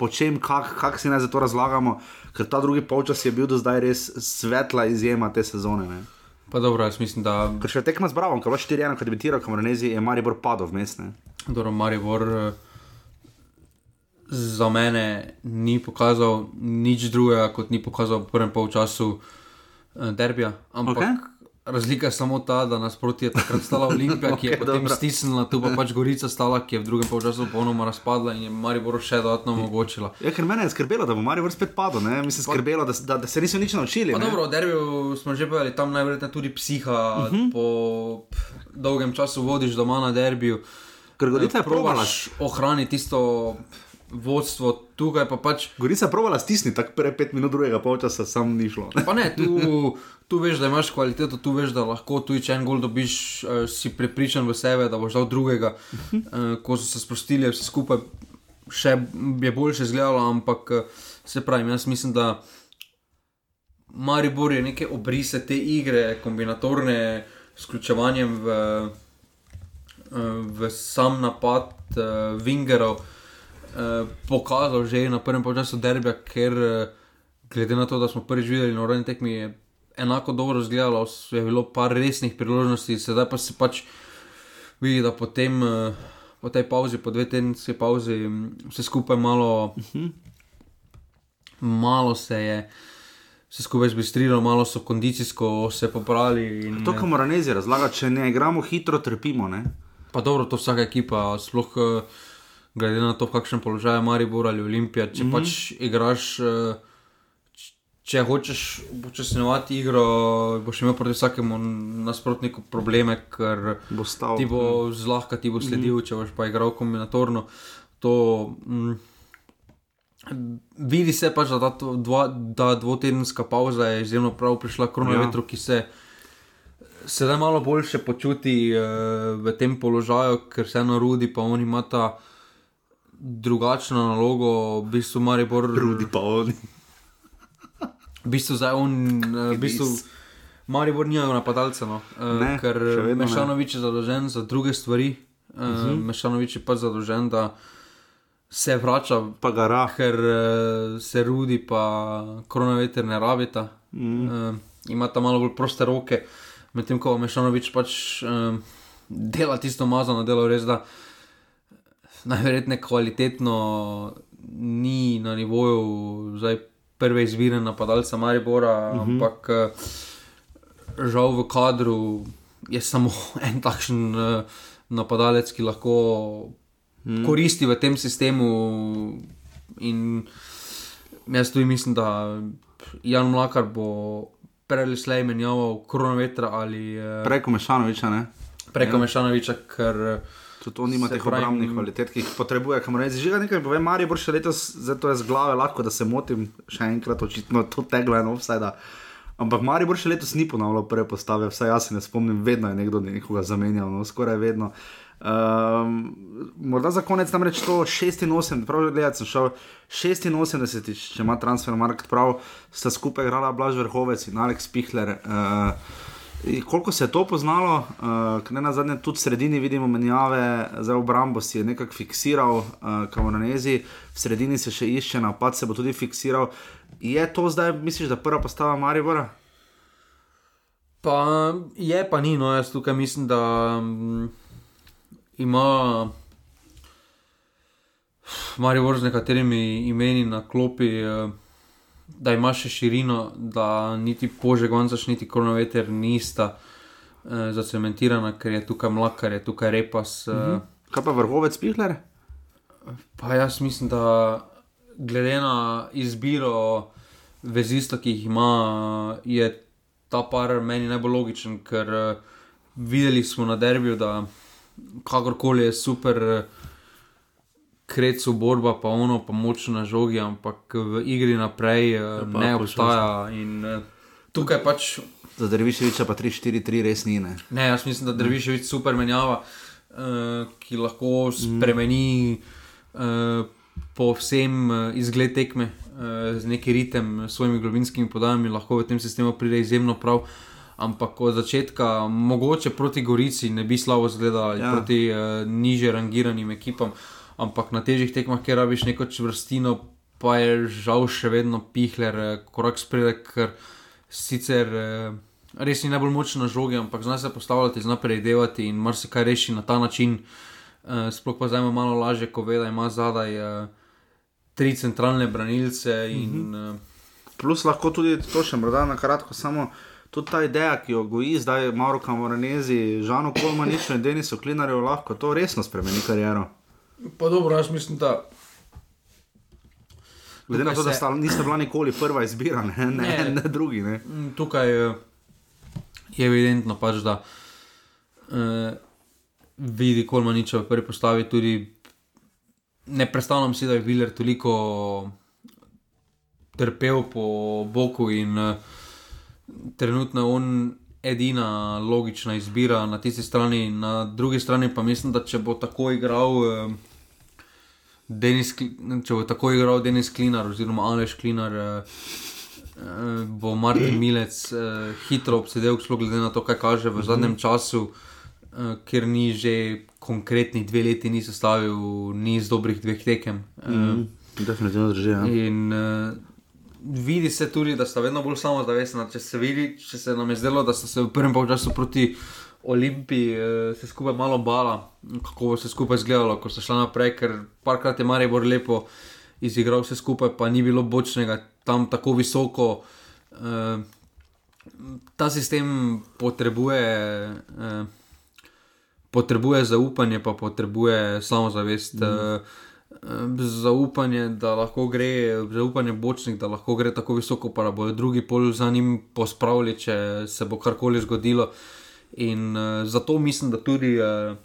Speaker 1: po čem, kako kak si naj za to razlagamo, ker ta drugi polčas je bil do zdaj res svetla izjema te sezone. Ne?
Speaker 2: Pa dobro, jaz mislim, da
Speaker 1: Ker še tekma z Bravo, ko je 4-1, ko je debitiral Kameranezi, je Maribor padel vmes. ne.
Speaker 2: Dobro, Maribor eh, za mene ni pokazal nič drugega, kot ni pokazal v prvem polčasu eh, derbija. Ampak okay. razlika je samo ta, da nasproti je takrat stala Olimpija, ki je okay, potem
Speaker 1: dobro.
Speaker 2: stisnila, tu pa pač Gorica stala, ki je v drugem polčasu popolnoma razpadla in je Maribor še dodatno omogočila.
Speaker 1: Ja, ker mene je skrbelo, da bo Maribor spet padel, ne? mislim, skrbelo, da, da, da se niso nič naučili.
Speaker 2: Pa
Speaker 1: ne.
Speaker 2: dobro, v derbiju smo že povedali, tam najverjetneje tudi psiha, uh
Speaker 1: Mhm.
Speaker 2: -huh. po dolgem času vodiš doma na derbiju.
Speaker 1: Ker Gorica je probala.
Speaker 2: probaš ohraniti tisto vodstvo, tukaj pa pač.
Speaker 1: Gorica je probala stisniti, tako prve pet minut drugega polčasa, sam ni šlo.
Speaker 2: Pa ne, tu, tu veš, da imaš kvaliteto, tu veš, da lahko tu če en gol dobiš, uh, si prepričan v sebe, da boš dal drugega. Uh, ko so se sprostili, vse skupaj še je boljše izgledalo, ampak uh, se pravi, jaz mislim, da Maribor je neke obrise te igre, kombinatorne, s vključevanjem v, v sam napad uh, Vingerov. Uh, pokazal že na prvem času derbija, ker uh, glede na to, da smo prvič videli na uradni tekmi, je enako dobro izgledalo, je bilo par resnih priložnosti, sedaj pa se pač vidi, da potem uh, po tej pauzi, po dve tedenski pauzi, m, vse skupaj malo, malo se je. Vse skupaj zbistrilo, malo so kondicijsko se popravili. In,
Speaker 1: To, kar mora Nezi razlagati, če ne igramo hitro, trpimo. Ne?
Speaker 2: Pa dobro, to vsaka ekipa, sploh eh, glede na to, v kakšnem položaju je Maribor ali Olimpija. Če mm -hmm. pač igraš, eh, če hočeš upočasnjevati igro, boš imel proti vsakemu nasprotniku probleme, ker
Speaker 1: Bo stal.
Speaker 2: ti bo zlahka, ti bo sledil, mm -hmm. če boš pa igral kombinatorno. To, mm, Vidi se pač, da ta dva, da dvotedenska pauza je izjemno prav prišla kronometru, ja. ki se sedaj malo boljše počuti uh, v tem položaju, ker se eno rudi, pa oni imata drugačno nalogo, v bistvu Maribor.
Speaker 1: Rudi pa oni.
Speaker 2: V bistvu zdaj on, uh, v bistvu. Maribor nima napadalca, no. uh,
Speaker 1: Ne,
Speaker 2: ker. Mešanovič je zadolžen za druge stvari. Uh, uh -huh. Mešanovič je pa zadolžen, da se vrača
Speaker 1: Pa gara.
Speaker 2: ker uh, se rudi, pa koronaveter ne rabita. Mm. Uh, imata malo bolj proste roke, medtem ko Mešanovič pač um, dela tisto mazano delo, res da najverjetneje kvalitetno ni na nivoju zdaj prve izbire napadalca Maribora, uh -huh. ampak eh, žal v kadru je samo en takšen uh, napadalec, ki lahko hmm. koristi v tem sistemu. In jaz tudi mislim, da Jan Mlakar bo prej ali slej menjal kronometra ali uh,
Speaker 1: Preko Mešanoviča, ne?
Speaker 2: preko ja. Mešanoviča, ker uh,
Speaker 1: Tudi on nima
Speaker 2: Se
Speaker 1: teh obrambnih kvalitet, ki jih potrebuje. Kamor reči, že nekaj povem, Marijo bo še letos, zato je z glave lahko, da se motim, še enkrat očitno to teglo je offside. Ampak Marijo bo še letos ni ponavljal prve postave, vsaj jaz se ne spomnim, vedno je nekdo nekoga zamenjal, no, skoraj vedno. Um, morda za konec nam reče to 86, prav gledaj, sem šel 86, če ima transfer market prav, sta skupaj igrala Blaž Vrhovec in Alex Pihler. Uh, In Koliko se je to poznalo, uh, ne na zadnje, tudi v sredini vidimo menjave, za obrambo si je nekako fiksiral, uh, kamoranezi, v sredini se še išče, napad se bo tudi fiksiral. Je to zdaj, misliš, da prva postava Maribora?
Speaker 2: Pa je, pa ni, no, jaz tukaj mislim, da um, ima Marijo z nekaterimi imeni na klopi, uh, da ima še širino, da niti Požeg, Vancaš, niti Kronoveter nista uh, zacementirana, ker je tukaj mlakar, je tukaj repas. Uh,
Speaker 1: Mhm. Kaj pa vrhovec Pihler?
Speaker 2: Pa jaz mislim, da glede na izbiro vezista, ki jih ima, je ta par meni najbolj logičen, ker uh, videli smo na derbiju, da kakorkoli je super. Uh, Krecu borba, pa ono, pa močno na žogi, ampak v igri naprej uh,
Speaker 1: pa
Speaker 2: ne obstaja. In, uh, tukaj pač
Speaker 1: Za Derviševiča pa 3-4-3 res ni. Ne?
Speaker 2: Ne, jaz mislim, da Drviševič super menjava, uh, ki lahko spremeni uh, povsem uh, izgled tekme uh, z neki ritem, s svojimi globinskimi podajami, lahko v tem sistemu pride izjemno prav. Ampak od začetka, mogoče proti Gorici, ne bi slabo izgledal, ali
Speaker 1: Ja.
Speaker 2: ja. proti uh, niže rangiranim ekipam, ampak na težjih tekmah, kjer rabiš neko čvrstino, pa je žal še vedno pihler, eh, korak spredek, ker sicer eh, res ni najbolj močen na žogi, ampak zna se postavljati, zna predvidevati in marsikaj reši na ta način. Uh, sploh pa zdaj ima malo lažje, ko ve, da ima zadaj tri centralne branilce in uh,
Speaker 1: Plus lahko tudi to še morda na kratko, samo tudi ta ideja, ki jo goji zdaj Mauro Kamoranezi, Žano Kolmaniču in Denisu Klinarju, lahko to resno spremeni kariero.
Speaker 2: Pa dobro, jaz mislim, da.
Speaker 1: Glede na to, da sta, nista bila nikoli prva izbira, ne, ne, ne.
Speaker 2: Ne.
Speaker 1: drugi. Ne.
Speaker 2: Mm, Tukaj eh, je evidentno, pač, da uh, vidi Kolmaniča v prvi postavi tudi. Ne predstavljam si, da je Viler toliko trpel po boku in uh, trenutno je on edina logična izbira na tisti strani, na drugi strani pa mislim, da če bo tako igral. Uh, Denis, če bo tako igral Denis Klinar oziroma Aleš Klinar, eh, eh, bo Martin Milec eh, hitro obsedel, sploh glede na to, kaj kaže v zadnjem času, eh, ker ni že konkretnih dve leti ni sestavil niz dobrih dveh tekem. Eh,
Speaker 1: Definitivno drži. Ja.
Speaker 2: In uh, vidi se tudi, da sta vedno bolj samozavestna. Če se vidi, če se nam je zdelo, da sta se v prvem času proti Olimpiji uh, se skupaj malo bala, kako bo se skupaj izgledalo, ko so šla naprej, ker parkrat je Maribor lepo izigral vse skupaj, pa ni bilo bočnega tam tako visoko. Uh, ta sistem potrebuje. Uh, potrebuje zaupanje, pa potrebuje samozavest. Mm. Zaupanje, da lahko gre, zaupanje bočnik, da lahko gre tako visoko, pa bodo drugi pol za njim pospravili, če se bo karkoli zgodilo. In uh, zato mislim, da tudi uh,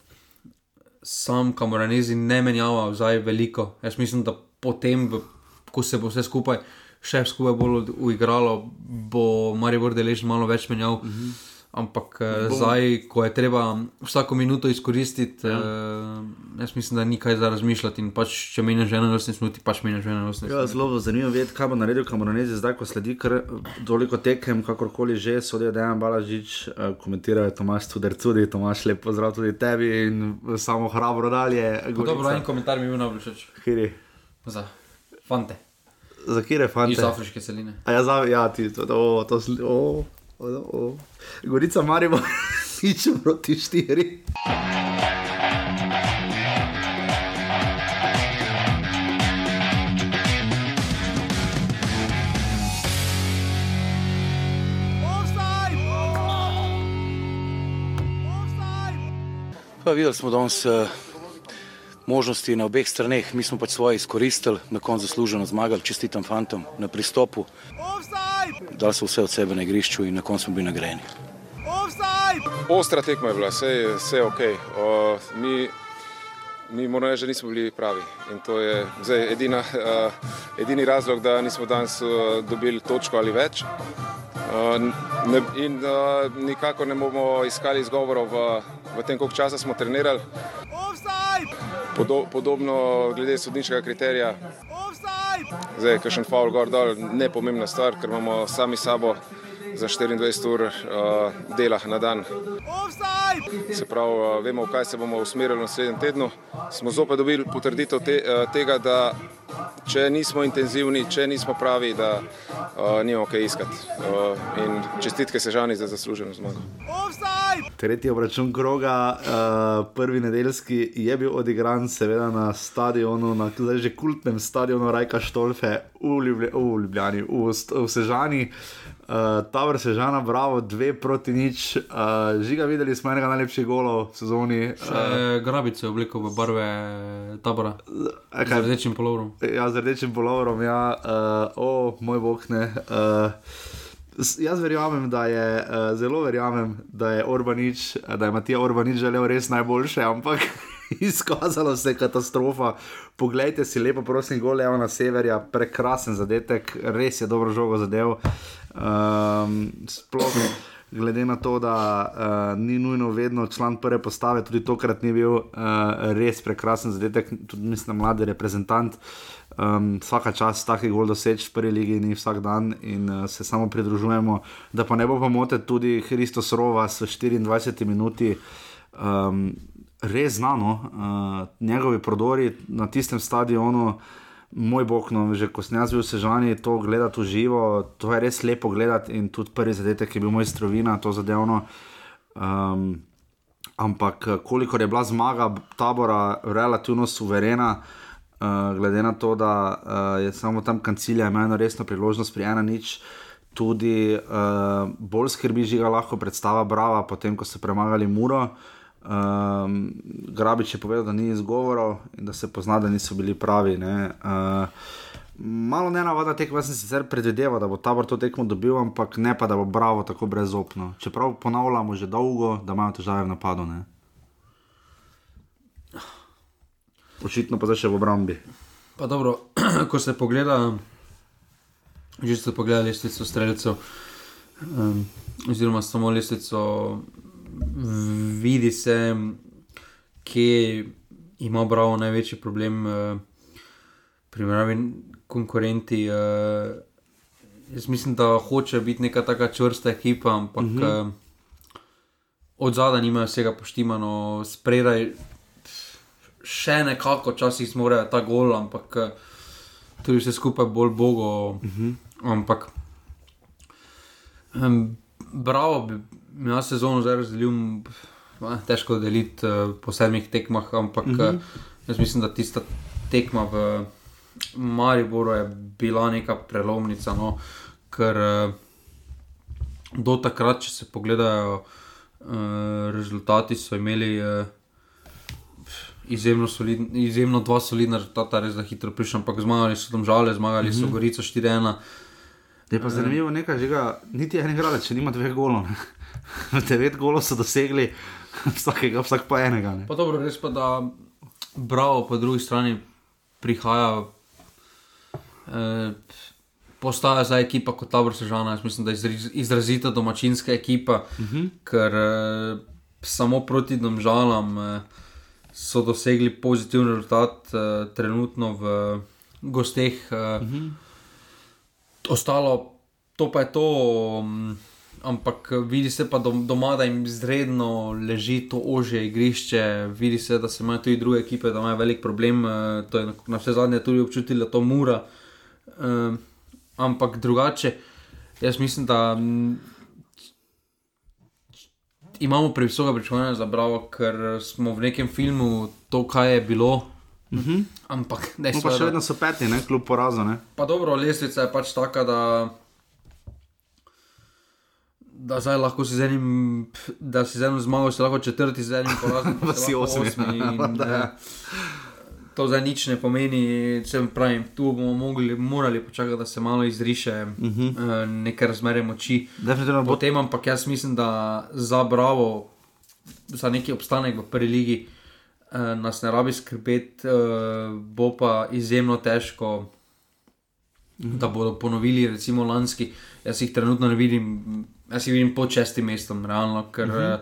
Speaker 2: sam Kamoranezi ne menjava zdaj veliko. Jaz mislim, da potem, ko se bo vse skupaj še skupaj bolj uigralo, bo Maribor deležen malo več menjav. Mm -hmm. Ampak uh, zdaj, ko je treba vsako minuto izkoristiti, ja. uh, jaz mislim, da ni kaj za razmišljati. In pač, če menjaš 81 minut, pač menjaš 81 minut.
Speaker 1: Ja, zelo zanimivo videti, kaj bo naredil Kamoranezi zdaj, ko sledi kar toliko tekem, kakorkoli že, sodijo Dejan Balažič, uh, komentirajo Tomaš Tudor tudi, Tomaš lep pozdrav tudi tebi in samo hrabro dalje.
Speaker 2: Dobro, en komentar mi je bil najbolj všeč.
Speaker 1: Kiri,
Speaker 2: Za fante
Speaker 1: za kire
Speaker 2: iz
Speaker 1: fante?
Speaker 2: afriške celine.
Speaker 1: A ja, za, ja, ti, to, to, to, sli- o, O, o. Gorica Marimo, nič proti štiri.
Speaker 8: Pa videli smo danes eh, možnosti na obeh straneh, mi smo pač svoje izkoristili, na koncu zasluženo zmagali, čestitam fantom na pristopu. Dali so vse od sebe na igrišču in na koncu smo bili nagrajeni.
Speaker 9: Ostra tekma je bila, vse je, ok. O, mi, mi moramo reči, da nismo bili pravi. In to je zdaj edina, uh, edini razlog, da nismo danes uh, dobili točko ali več. Uh, ne, in uh, nikako ne bomo iskali izgovorov v, v tem, koliko časa smo trenirali. Podo, podobno glede sodniškega kriterija. Zdaj, kakšen faul gor dol, ne pomembna stvar, ker imamo sami sabo za 24 ur uh, dela na dan. Se pravi, uh, vemo, v kaj se bomo usmerili v naslednjem tednu. Smo zopet dobili potrditev te, uh, tega, da če nismo intenzivni, če nismo pravi, da uh, nimamo kaj iskati. Uh, in čestitke Sežani za zasluženo zmago.
Speaker 1: Tretji obračun kroga, uh, prvi nedeljski, je bil odigran, seveda na stadionu, na zdaj že kultnem stadionu Rajka Štolfe v, Ljublj v Ljubljani, v, v Sežani. Uh, Tabor Sežana, bravo, dve proti nič. Uh, žiga, videli smo enega najlepših golov v sezoni. Uh,
Speaker 2: Uh, Grabice obliko v barve tabora.
Speaker 1: a
Speaker 2: Z
Speaker 1: kaj-
Speaker 2: rdečim polovrom.
Speaker 1: Ja, z rdečim polovorom, ja, uh, o moj bog ne. Uh, jaz verjamem, da je, uh, zelo verjamem, da je Orbanič, da je Matija Orbanič želel res najboljše, ampak izkazalo se je katastrofa. Poglejte si lepo, prosim, gol Leona Severja, prekrasen zadetek, res je dobro žogo zadev. Um, sploh glede na to, da uh, ni nujno vedno član prve postave, tudi tokrat ni bil uh, res prekrasen zadetek, tudi mislim, mladi reprezentant. Um, vsaka čas takih gol doseči v prvi ligi ni vsak dan in uh, se samo pridružujemo. Da pa ne bo pomote tudi Hristos Rova s 24 minuti. Um, res znano, uh, njegovi prodori na tistem stadionu, moj bog, no, že ko sem jaz bil Sežani, to gledati v živo, to je res lepo gledati in tudi prvi zadetek je bil moj strovina, to zadevno. Um, ampak kolikor je bila zmaga tabora relativno suverena, uh, glede na to, da uh, je samo tam kancilija imel eno resno priložnost pri ena nič. Tudi uh, bolj skrbi žiga lahko predstava Brava, potem ko so premagali Muro. Um, Grabič je povedal, da ni izgovorov in da se pozna, da niso bili pravi. ne. Uh, malo ne navada tekma, jaz sem sicer predvideval, da bo tabor to tekmo dobil, ampak ne pa, da bo Bravo tako brezopno. Čeprav ponavljamo že dolgo, da imajo težave v napadu. Ne. Očitno pa zdaj še v obrambi.
Speaker 2: Pa dobro, ko se pogleda, že ste pogledali lestvico streljcev, um, oziroma samo lestvico, vidi se, kje ima Bravo največji problem, uh, primerjavi konkurenti. Uh, jaz mislim, da hoče biti neka taka čvrsta ekipa, ampak uh -huh. uh, od zadaj nimajo vsega poštimano, spredaj še nekako, včasih zmorejo ta gol, ampak eh, tudi vse skupaj bolj bogo. Uh -huh. Ampak, um, bravo, bi jaz sezono zdaj razdelil, eh, težko deliti uh, po sedmih tekmah, ampak uh -huh. uh, jaz mislim, da tista tekma v Mariboru je bila neka prelomnica, no, ker uh, do takrat, če se pogledajo. Uh, rezultati so imeli uh, izjemno, solidn, izjemno dva solidna rezultata, res da hitro prišel, ampak zmagali so tam žale, zmagali mm -hmm. so Gorico 4-1.
Speaker 1: Je pa zanimivo nekaj, že ga niti en igralec, če nima dveh golov. Devet golov so dosegli, vsakega, vsak pa enega. Ne.
Speaker 2: Pa dobro, res pa da Bravo po drugi strani prihaja. Eh, Postaja za ekipa kot Tabor Sežana, jaz mislim, da je izrazito domačinska ekipa, uh -huh. ker eh, samo proti domžalam eh, so dosegli pozitiven rezultat, eh, trenutno v gosteh. Eh, uh -huh. Ostalo, to pa je to, mm, ampak vidi se pa dom, doma, da jim izredno leži to ožje igrišče, vidi se, da se imajo tudi druge ekipe, da imajo velik problem. eh, To je na vse zadnje tudi občutila to mura. Eh, Ampak drugače, jaz mislim, da mm, imamo previsoka pričakovanja za Bravo, ker smo v nekem filmu to, kaj je bilo.
Speaker 1: Uh -huh.
Speaker 2: Ampak
Speaker 1: no,
Speaker 2: dejstvo
Speaker 1: pa še vedno so peti, ne, kljub porazu. Ne?
Speaker 2: Pa dobro, lestvica je pač taka, da, da zdaj lahko si z enim, da si z enim zmago, si lahko četrti, z enim porazom,
Speaker 1: Pa si
Speaker 2: lahko
Speaker 1: osmi.
Speaker 2: in,
Speaker 1: Da.
Speaker 2: eh, To zdaj nič ne pomeni, če pravim, tu bomo mogli, morali počakati, da se malo izriše uh
Speaker 1: Mhm.
Speaker 2: -huh. uh, neke razmere moči.
Speaker 1: Definitivno bo-
Speaker 2: Potem, ampak jaz mislim, da za Bravo, za neki obstanek v prvi ligi, uh, nas ne rabi skrbeti, uh, bo pa izjemno težko da bodo ponovili, recimo lanski. Jaz jih trenutno ne vidim, jaz jih vidim pod šestim mestom, realno, ker uh
Speaker 1: Mhm.
Speaker 2: -huh.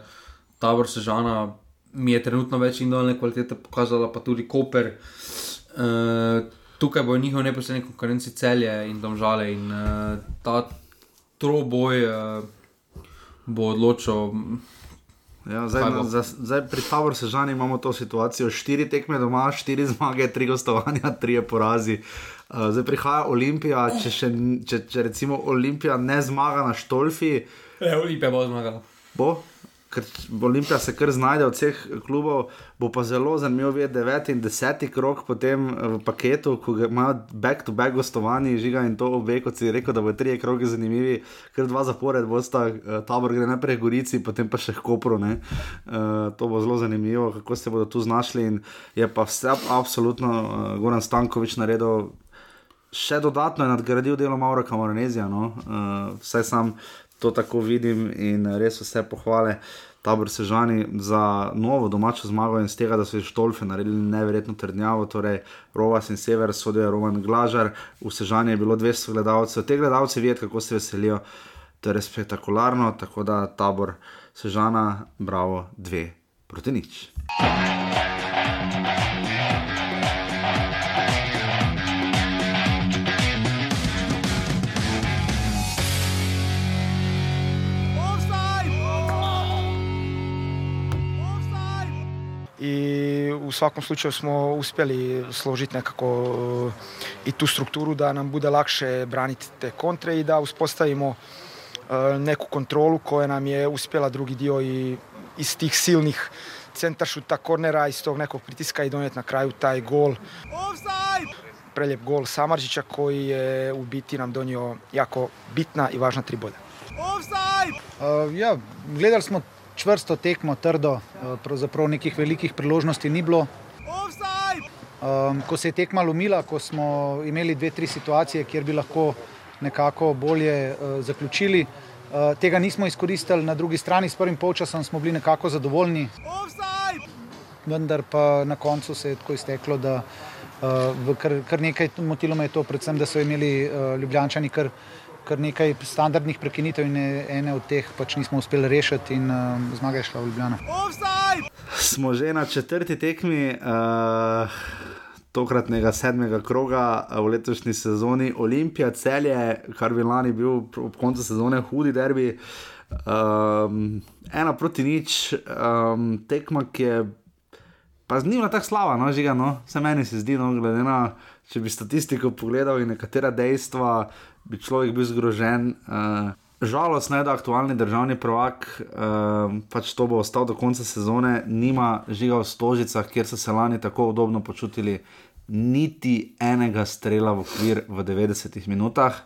Speaker 2: tabor Sežana mi je trenutno več individualne kvalitete pokazala, pa tudi Koper. Uh, tukaj bo njihov neposredni konkurenci celje in domžale in uh, ta troboj uh, bo odločil.
Speaker 1: Ja, zdaj,
Speaker 2: bo?
Speaker 1: za, zdaj pri Taboru Sežani imamo to situacijo: štiri tekme doma, štiri zmage, tri gostovanja, tri porazi. Uh, zdaj prihaja Olimpija, če, še, če, če recimo Olimpija ne zmaga na Štolfi,
Speaker 2: Ja, Olimpija bo zmagala.
Speaker 1: bo, ker Olimpija se kar znajde od vseh klubov, bo pa zelo zanimivo videti deveti in deseti krok potem eh, v paketu, ko imajo back-to-back gostovanje, žiga in to obe, kot si rekel, da bo tri kroge zanimivi, ker dva zapored bosta, eh, tabor gre najprej Gorici, potem pa še k Kopru. ne. Eh, To bo zelo zanimivo, kako se bodo tu znašli in je pa vse absolutno eh, Goran Stankovič naredil še dodatno je nadgradil delo Maura Kamaronezija. No? Uh, vsaj sam to tako vidim in res vse pohvale. Tabor Sežani za novo domačo zmago in z tega, da so iz Štolfe naredili neverjetno trdnjavo, torej Rovas in Sever, sodijo Roman Glažar, v Sežani je bilo 200 gledalcev, te gledalce videti, kako se veselijo, to je res spektakularno, tako da tabor Sežana, bravo, dve proti nič.
Speaker 10: i u svakom slučaju smo uspjeli složiti nekako e, i tu strukturu da nam bude lakše braniti te kontre i da uspostavimo e, neku kontrolu koja nam je uspjela drugi dio i iz tih silnih centaršuta, kornera, iz tog nekog pritiska i donijeti na kraju taj gol. Preljep gol Samarđića koji je u biti nam donio jako bitna i važna tri boda.
Speaker 11: Uh, ja, gledali smo čvrsto tekmo, trdo, uh, pravzaprav nekih velikih priložnosti ni bilo. Um, ko se je tekma lomila, ko smo imeli dve, tri situacije, kjer bi lahko nekako bolje uh, zaključili, uh, tega nismo izkoristili. Na drugi strani s prvim polčasom smo bili nekako zadovoljni. Vendar pa na koncu se je tako izteklo, da uh, kar, kar nekaj motilo me je to, predvsem, da so imeli uh, ljubljančani kar kar nekaj standardnih prekinitev in ene od teh pač nismo uspeli rešiti in uh, zmaga je šla v Ljubljano.
Speaker 1: Smo že na četrti tekmi uh, tokratnega sedmega kroga uh, v letošnji sezoni. Olimpija, celje, kar bi lani bil ob koncu sezone hudi derbi. Um, ena proti nič, um, tekma, ki je pa z njim tako slaba, no, žiga, no, vse meni se zdi, no, glede na, če bi statistiko pogledal in nekatera dejstva, bi človek bil zgrožen. Uh, Žalostno je, da aktualni državni prvak, uh, pač to bo ostal do konca sezone, nima žiga v Stožicah, kjer so se lani tako udobno počutili, niti enega strela v okvir v 90 minutah.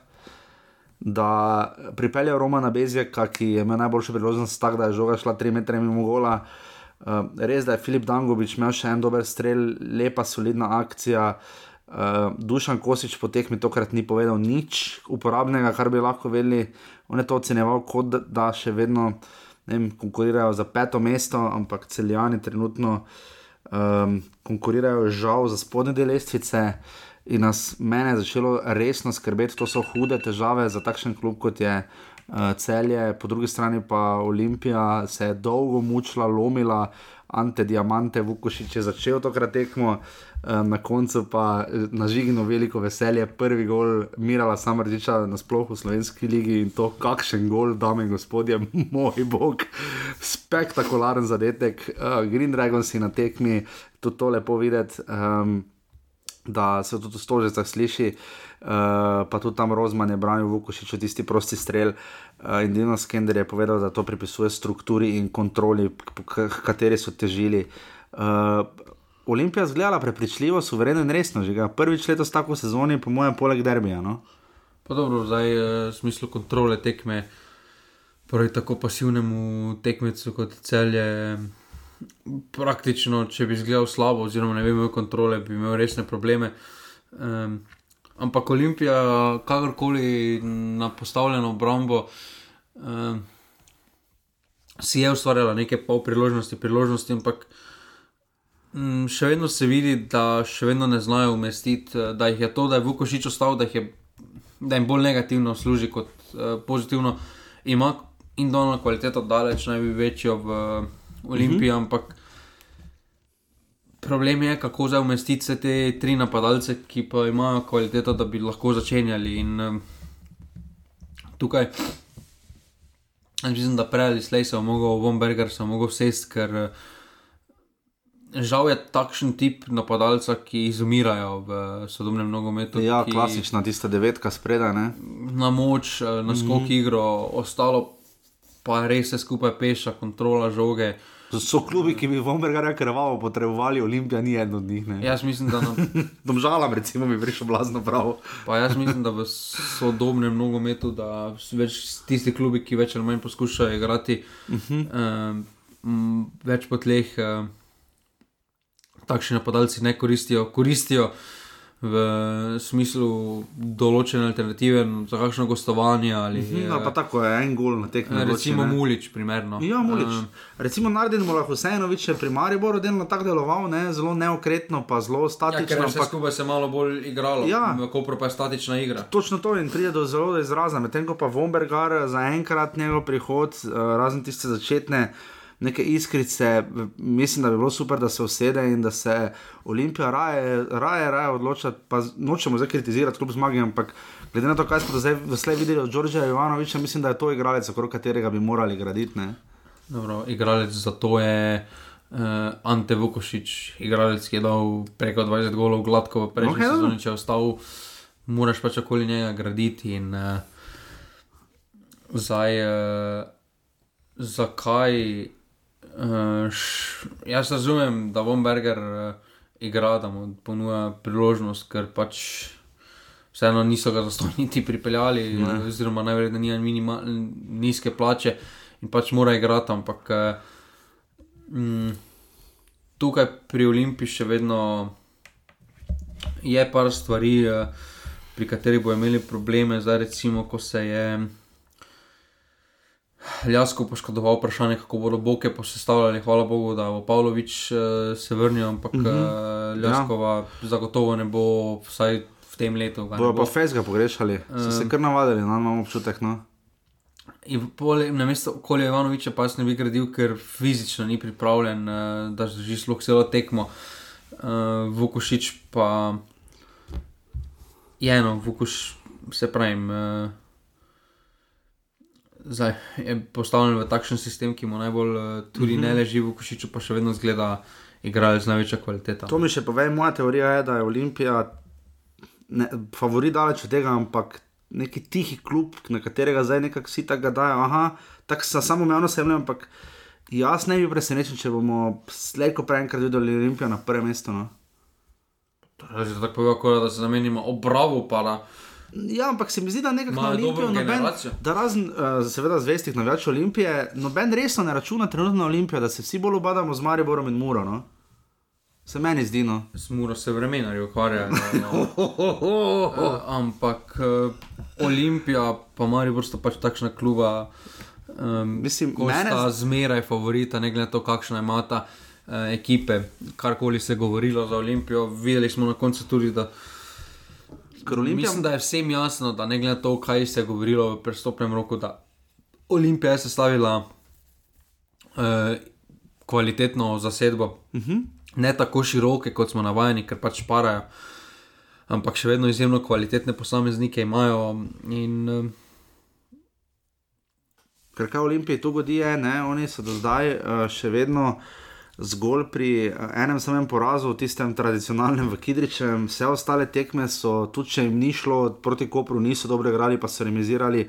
Speaker 1: Da pripelje Romana Bezjaka, ki je imel najboljšo priložnost, tako da je žoga šla 3 metre mimo gola. Uh, res da je Filip Dangovič imel še en dober strel, lepa, solidna akcija. Uh, Dušan Kosič po tekmi tokrat ni povedal nič uporabnega, kar bi lahko vedeli. On je to ocenjeval, kot da, da še vedno vem, konkurirajo za peto mesto, ampak celjani trenutno um, konkurirajo žal za spodnje del lestvice. In nas mene je začelo resno skrbeti, to so hude težave za takšen klub kot je uh, celje, po drugi strani pa Olimpija se je dolgo mučila, lomila. Ante Diamante, Vukošič je začel tokrat tekmo, eh, na koncu pa eh, nažigno veliko veselje, prvi gol Mirala Samrdiča nasploh v slovenski ligi in to kakšen gol, dame in gospodje, moj bog, spektakularen zadetek, uh, Green Dragons na tekmi, tudi to lepo videti. Um, da se tudi v stožicah sliši. Uh, pa tudi tam Rozman je branil Vukošič, tisti prosti strel. Uh, in Dino Skender je povedal, da to pripisuje strukturi in kontroli, k, k kateri so težili. Uh, Olimpija zgledala prepričljivo, suvereno in resno, že ga prvič letos tako sezoni, po mojem, poleg derbija. No?
Speaker 2: Pa dobro, zdaj v smislu kontrole tekme, proti tako pasivnemu tekmecu kot celje. Praktično, če bi izgledal slabo, oziroma ne bi imel kontrole, bi imel resne probleme. Um, ampak Olimpija, kakorkoli na postavljeno obrambo, um, si je ustvarjala nekaj pol priložnosti, priložnosti, ampak um, še vedno se vidi, da še vedno ne znajo umestiti, da jih je to, da je Vukošič ostal, da, je, da jim bolj negativno služi kot uh, pozitivno. Ima in dolno kvaliteto, daleč naj bi večjo v uh, Olimpiji, uh -huh. ampak. Problem je, kako zdaj umestiti vse te tri napadalce, ki pa imajo kvaliteto, da bi lahko začenjali. In um, tukaj, mislim, da prej ali slej se je mogel, Vomberger se je mogel sest, ker uh, žal je takšen tip napadalca, ki izumirajo v sodobnem nogometu.
Speaker 1: Ja,
Speaker 2: ki,
Speaker 1: klasična tista devetka spredaj. Ne?
Speaker 2: Na moč, uh, na skok mm -hmm. igro, ostalo pa res se skupaj peša, kontrola žoge.
Speaker 1: So klubi, ki bi Vombergarja krvavo potrebovali, Olimpija ni eden od njih. Ne?
Speaker 2: Jaz mislim, da nam...
Speaker 1: Domžalam, recimo, bi prišel blazno prav.
Speaker 2: pa jaz mislim, da v sodobnem nogometu, da več tisti klubi, ki več ali manj poskušajo igrati, uh -huh. um, več po tleh, um, takšni napadalci ne koristijo. koristijo V smislu določene alternative za kakšno gostovanje. Ali,
Speaker 1: no, pa tako je, en gol na tekmi.
Speaker 2: Recimo ne? Mulič, primerno.
Speaker 1: Ja, Mulič. Uh, recimo Nardin lahko vseeno več pri Mariboru delno tako deloval, ne? zelo neokretno, pa zelo statično.
Speaker 2: Ja, vse skupaj se malo bolj igralo, ja, kot pa je statična igra.
Speaker 1: Točno to in pride do zelo izraza, medtem ko pa Vombergar za enkrat njegov prihod, razen tiste začetne neke iskrice, mislim, da bi bilo super, da se usede in da se Olimpija raje, raje, raje odloča. Pa nočemo zdaj kritizirati kljub zmagi, ampak glede na to, kaj smo zdaj vse videli od Đorđa Jovanoviča, mislim, da je to igralec, okrog katerega bi morali graditi.
Speaker 2: Dobro, igralec za to je. Uh, Ante Vukošič, igralec, ki je dal preko 20 golov, gladko v prejšnji okay, sezoni, če je ostal, moraš pač okoli njega graditi. In, uh, zdaj, uh, zakaj Uh, š, jaz razumem, da bom Berger uh, igral, da mu ponuja priložnost, ker pač vseeno niso ga zastoniti pripeljali, ne. oziroma najverjetneje nima nizke plače in pač mora igrati. Ampak uh, mm, tukaj pri Olimpiji še vedno je par stvari, uh, pri katerih bo imeli probleme, zdaj recimo, ko se je. Ljasko poškodoval vprašanje, kako bodo boke posestavljali. Hvala Bogu, da bo Pavlović uh, se vrnil, ampak mm -hmm. uh, Ljaskova ja. zagotovo ne bo vsaj v tem letu.
Speaker 1: Bojo pa Fejska pogrešali, so se kar navadili, no, imamo občutek. No.
Speaker 2: Na mesto okolja Ivanoviča pa se ne bi gradil, ker fizično ni pripravljen, uh, da že sploh celo tekmo. Uh, Vukošič pa je eno, Vukoš se pravi. Uh, zdaj, je postavljen v takšen sistem, ki mu najbolj uh, tudi mm -hmm. ne leži v košiču, pa še vedno zgleda, igrajo z največjo kvaliteto.
Speaker 1: To mi še pove, moja teorija je, da je Olimpija ne, favorit daleč od tega, ampak neki tihi klub, na katerega zdaj nekako vsi tako dajo. Aha, tako se samo javno semljajo, ampak jaz ne bi presenečen, če bomo slejko prej enkrat videli Olimpijo na prvem mestu. No.
Speaker 2: To je tako, povedal, da se namenimo obravo, pa da.
Speaker 1: Ja, ampak se mi zdi, da nekako na Olimpijo, noben, da razen, uh, seveda, zvestih navijačev Olimpije, noben resno ne računa trenutno na Olimpijo, da se vsi bolj obadamo z Mariborom in Muro. No? Se meni zdi, no.
Speaker 2: Z Muro se vremenari ukvarjajo. No, no. uh, ampak uh, Olimpija, pa Maribor sta pač takšna kluba, um,
Speaker 1: mislim,
Speaker 2: da mene... sta zmeraj favorita, ne glede na to, kakšna imata uh, ekipe, karkoli se je govorilo za Olimpijo. Videli smo na koncu tudi, da. Olimpija... Mislim, da je vsem jasno, da ne glede na to, kaj se je govorilo v prestopnem roku, da Olimpija je sestavila uh, kvalitetno zasedbo. Uh
Speaker 1: mhm.
Speaker 2: -huh. Ne tako široke, kot smo navajeni, ker pač parajo, ampak še vedno izjemno kvalitetne posameznike imajo. In, uh,
Speaker 1: Ker kaj Olimpije to godi, je, ne, oni so do zdaj uh, še vedno. Zgolj pri uh, enem samem porazu, tistem tradicionalnem v Kidričem, vse ostale tekme so, tudi če jim ni šlo proti Kopru, niso dobro igrali, pa so remizirali.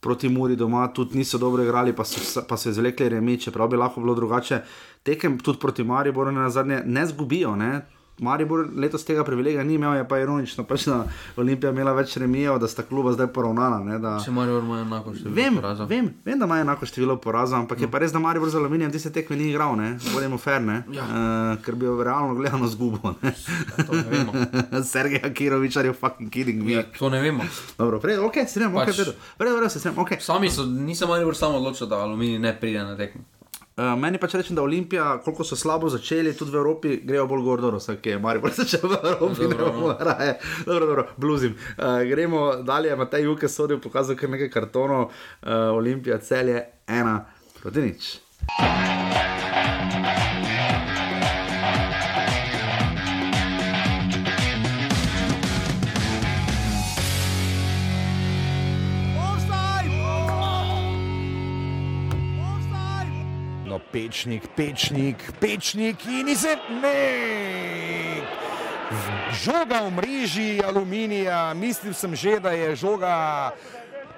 Speaker 1: Proti Muri doma tudi niso dobro igrali, pa so, pa so izvlekli remi, čeprav bi lahko bilo drugače. Tekem tudi proti Mariboru na zadnje ne zgubijo. Ne? Maribor letos tega privilegija ni imel, je pa ironično, pač da Olimpija imela več remijev, da sta kluba zdaj poravnana. Ne, da...
Speaker 2: Če Maribor ima enako število
Speaker 1: Vem,
Speaker 2: porazov.
Speaker 1: vem, vem, da ima enako število porazov, ampak no. je pa res, da Maribor z aluminijem tiste tekme ni igral, ne? bodimo fair, ne?
Speaker 2: Ja.
Speaker 1: Uh, ker bi jo realno gledano zgubo.
Speaker 2: Ja,
Speaker 1: Sergej Akirovič, you fucking kidding me?
Speaker 2: Ja, to ne vemo.
Speaker 1: Dobro, prej, ok, se ne, ok,
Speaker 2: Pač-
Speaker 1: vedo. Vredno, vredno, se ne, ok.
Speaker 2: Sami so, nisem Maribor samo odločil, da Aluminij ne pride na tekmo.
Speaker 1: Uh, meni pač rečem, da Olimpija, koliko so slabo začeli, tudi v Evropi, grejo bolj gordo, vsak je Maribor začel v Evropi, ne
Speaker 2: Dobro,
Speaker 1: bomo raje. Dobro, dobro, bluzim. Uh, gremo dalje, Matej Juke sodil, pokazal kar nekaj kartonov, uh, Olimpija celje ena proti nič.
Speaker 12: Pečnik, pečnik, pečnik in izetnik. Žoga v mreži aluminija, mislil sem že, da je žoga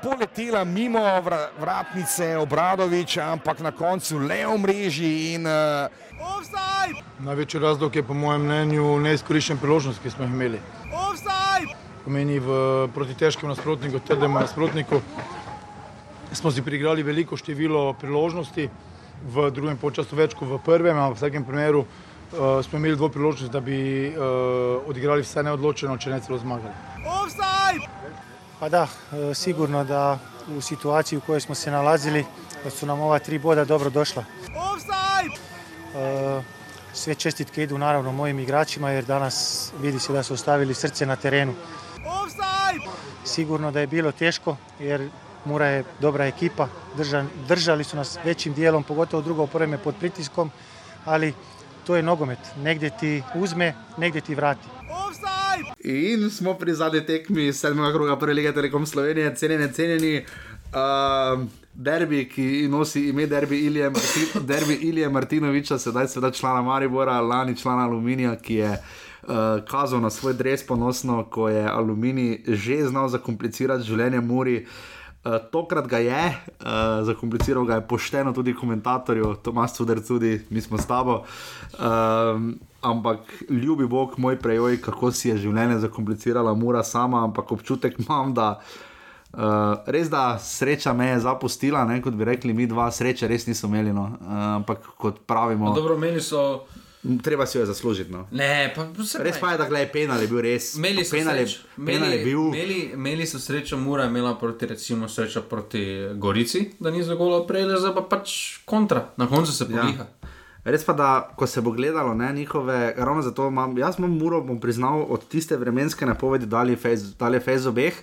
Speaker 12: poletela mimo vra, vratnice Obradoviča, ampak na koncu le v mreži in uh,
Speaker 4: Največji razlog je po mojem mnenju neizkoriščen priložnost, ki smo jih imeli. Pomeni v proti težkem nasprotniku, trdem nasprotniku. Smo si priigrali veliko število priložnosti, v drugem polčasu več kot v prvem, ampak v vsakem primeru uh, smo imeli dvo priložnost, da bi uh, odigrali vse neodločeno, če ne celo zmagali.
Speaker 13: Pa da, e, sigurno da u situaciji u kojoj smo se nalazili, da su nam ova tri boda dobro došla. E, Sve čestitke idu naravno mojim igračima jer danas vidi se da su ostavili srce na terenu. Sigurno da je bilo teško jer Mura je dobra ekipa, drža- držali su nas većim dijelom, pogotovo drugo vreme pod pritiskom, ali to je nogomet. Negdje ti uzme, negdje ti vrati.
Speaker 1: In smo pri zadnji tekmi sedmega kroga prve lige Telekom Slovenije, cenjeni, cenjeni. Uh, derbi, ki nosi ime Derbi Ilije, Martin, derbi Ilije Martinoviča, sedaj seveda člana Maribora, lani člana Aluminija, ki je uh, kazal na svoj dres ponosno, ko je Aluminij že znal zakomplicirati življenje Muri. Uh, tokrat ga je, uh, zakompliciral ga je pošteno tudi komentatorju, Tomas Cuder, tudi mi smo s tabo. Um, ampak ljubi Bog, moj prejoj, kako si je življenje zakomplicirala, mora sama, ampak občutek imam, da uh, res da sreča me je zapustila, ne, kot bi rekli mi dva, sreče res niso imeli. No. Uh, ampak kot pravimo,
Speaker 2: No, dobro, meni so.
Speaker 1: Treba si jo zaslužiti. No.
Speaker 2: Ne, pa
Speaker 1: Res pa je, da gledaj, penal je bil res.
Speaker 2: Imeli so
Speaker 1: penal je,
Speaker 2: srečo.
Speaker 1: penal je
Speaker 2: Imeli-
Speaker 1: bil.
Speaker 2: Imeli, imeli so srečo, Mura je imela proti, recimo, srečo proti Gorici, da ni zagola prej, zdaj pa pač kontra, na koncu se poviha. Ja.
Speaker 1: Res pa, da ko se bo gledalo ne, njihove, ravno zato imam, jaz imam muro, bom priznal, od tiste vremenske napovedi dali fez, dali fez obeh.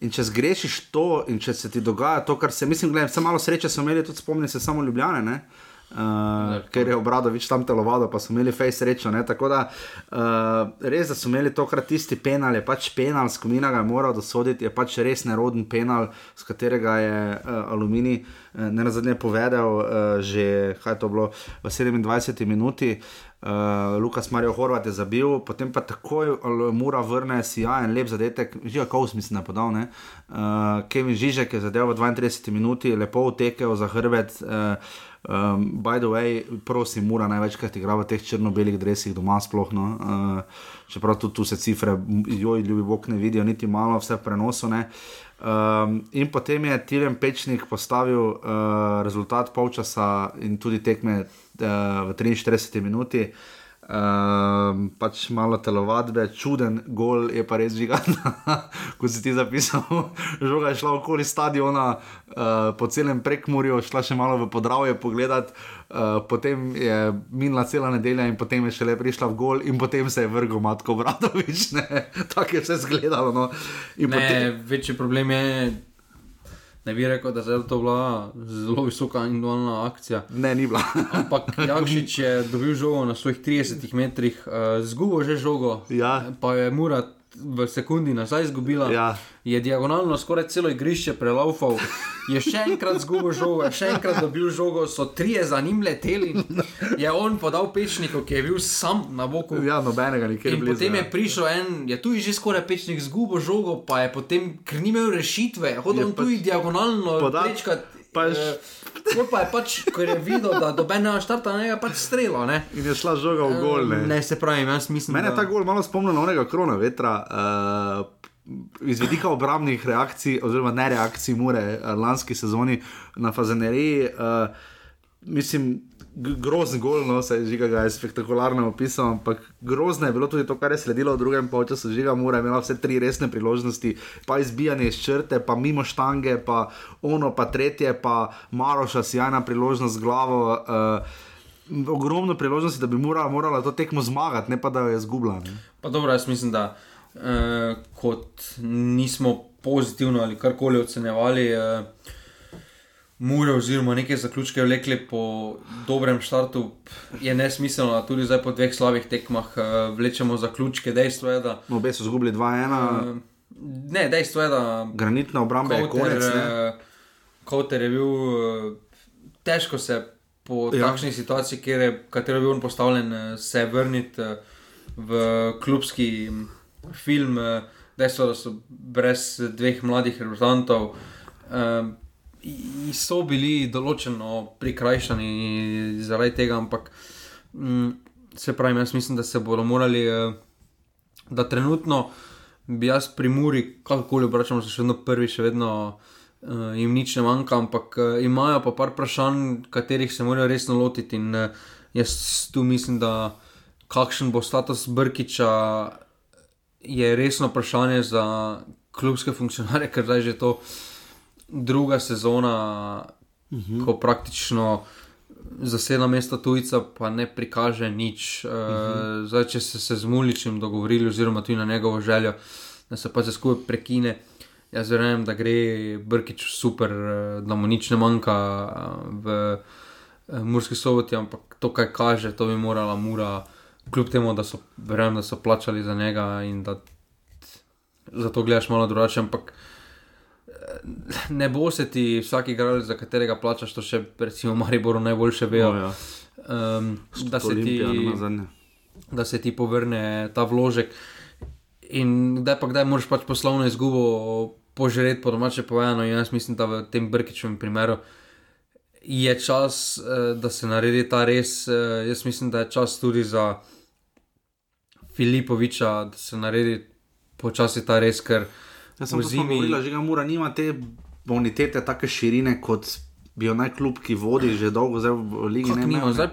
Speaker 1: In če zgrešiš to, in če se ti dogaja to, kar se, mislim, gledaj, vse malo sreče so imeli, tudi spomni se samo Ljubljane, ne? Uh, ker je obradovič tam telovado, pa so imeli fej srečo. Ne? Tako da uh, res, da so imeli tokrat tisti penal, je pač penal, skomina ga je moral dosoditi, je pač res neroden penal, z katerega je uh, Aluminij uh, ne nazadnje povedal, uh, že kaj je to bilo v 27 minuti. Uh, Lukas Marijo Horvat je zabil, potem pa takoj Al- Mura vrne sijajen, lep zadetek, že Kovs mislim, da je podal. ne. Uh, Kevin Žižek je zadeval v 32 minuti, lepo utekel za hrbet. Uh, Um, by the way, prosim, mora največkrat igra v teh črno-belih dresih doma, sploh. No. Uh, čeprav tudi tu se cifre, joj, ljubi Bog, ne vidijo niti malo, vse v prenosu. ne. Um, in potem je Tiren Pečnik postavil uh, rezultat polčasa in tudi tekme uh, v 43 minuti. Um, pač malo telovadbe, čuden gol je pa res žigan. Ko si ti zapisal, žoga je šla okoli stadiona, uh, po celem prekmurju, šla še malo v podravje pogledat, uh, potem je minila cela nedelja in potem je šele prišla v gol in potem se je vrgel Matko Bradovič. Tako je vse zgledalo. No. In
Speaker 2: Ne,
Speaker 1: potem,
Speaker 2: večji problem je, ne bi rekel, da je to bila zelo visoka individualna akcija.
Speaker 1: Ne, ni bila.
Speaker 2: Ampak Jakšič je dobil žogo na svojih 30 metrih, uh, zgubo že žogo.
Speaker 1: Ja.
Speaker 2: Pa je Murat v sekundi nazaj izgubila.
Speaker 1: Ja.
Speaker 2: Je diagonalno skoraj celo igrišče prelaufal, je še enkrat zgubil žogo, še enkrat dobil žogo, so trije za njim leteli. Je on podal pečniku, ki je bil sam na boku.
Speaker 1: Ja, nobenega nikjer
Speaker 2: In
Speaker 1: blizu.
Speaker 2: potem je
Speaker 1: ja.
Speaker 2: prišel en, je tu že skoraj pečnik zgubil žogo, pa je potem, ker ni imel rešitve, hodil
Speaker 1: Je
Speaker 2: on tu
Speaker 1: pač
Speaker 2: diagonalno
Speaker 1: podat-
Speaker 2: prečkat.
Speaker 1: Pač-
Speaker 2: eh, pol pa je pač, ko je videl, da doben ne štarta, ne je pač strelo. Ne?
Speaker 1: In je šla žoga v gol. Ne.
Speaker 2: ne, se pravi, jaz mislim,
Speaker 1: Mene
Speaker 2: da
Speaker 1: ta gol malo spomnil na onega krona vetra. Uh, Iz vidika obrambnih reakcij, oziroma ne reakcij, mure uh, lanski sezoni na Fazeneriji, uh, mislim, grozen gol, no, se žiga ga je spektakularno opisal, ampak grozno je bilo tudi to, kar je sledilo v drugem polčasu. Žiga mora imela vse tri resne priložnosti, pa izbijanje iz črte, pa mimo štange, pa ono, pa tretje, pa Maroša, sjajna priložnost z glavo. Uh, ogromno priložnosti, da bi morala, morala to tekmo zmagati, ne pa da jo je zgubila. Ne.
Speaker 2: Pa dobro, jaz mislim, da uh, kot nismo pozitivno ali karkoli ocenjevali, uh, Mure oziroma neke zaključke vlekli po dobrem štartu, je nesmiselno, da tudi zdaj po dveh slabih tekmah uh, vlečemo zaključke. Dejstvo je, da.
Speaker 1: Obe so zgubili 2-1.
Speaker 2: Uh, ne, dejstvo je, da.
Speaker 1: Granitna obramba je konec. ne.
Speaker 2: Kauter je bil uh, težko se po
Speaker 1: Ja.
Speaker 2: takšni situaciji, kjer je, katero je bil on postavljen, eh, se vrniti eh, v klubski mm, film. eh, Dejstvo, da so brez dveh mladih reprezentantov, eh, i- so bili določeno prikrajšani zaradi tega, ampak mm, se pravi, jaz mislim, da se bodo morali, eh, da trenutno bi jaz pri Muri, kakorkoli obračamo, še vedno prvi, še vedno uh, jim nič ne manjka, ampak uh, imajo pa par vprašanj, katerih se morajo resno lotiti. In uh, jaz tu mislim, da kakšen bo status Brkiča, je resno vprašanje za klubske funkcionarje, ker zdaj že to druga sezona, uh -huh. ko praktično zaseda mesto tujca, pa ne prikaže nič. Uh -huh. uh, zdaj, če se, se z Muličem dogovorili, oziroma tudi na njegovo željo, da se pa se skupaj prekine. Jaz verjamem, da gre Brkič super, eh, da mu nič ne manjka eh, v eh, Murski soboti, ampak to, kaj kaže, to bi morala Mura, kljub temu, da so, verjamem, da so plačali za njega in da zato gledaš malo drugače, ampak eh, ne bo se ti vsak igralec, za katerega plačaš, to še recimo Mariboru najboljše vejo.
Speaker 1: No, ja.
Speaker 2: um, da, se ti, da se ti povrne ta vložek. In kdaj pa kdaj moraš pač poslovno izgubo požreti, po domače povedano. In jaz mislim, da v tem Brkičevem primeru je čas, eh, da se naredi ta res. eh, Jaz mislim, da je čas tudi za Filipoviča, da se naredi počasi ta res, ker
Speaker 1: Jaz sem
Speaker 2: zimi.
Speaker 1: govorila, že ga mora nima te bonitete, take širine kot bi jo naj klub, ki vodi že dolgo zdaj v ligi.
Speaker 2: Kako
Speaker 1: ne, ne.
Speaker 2: Zdaj-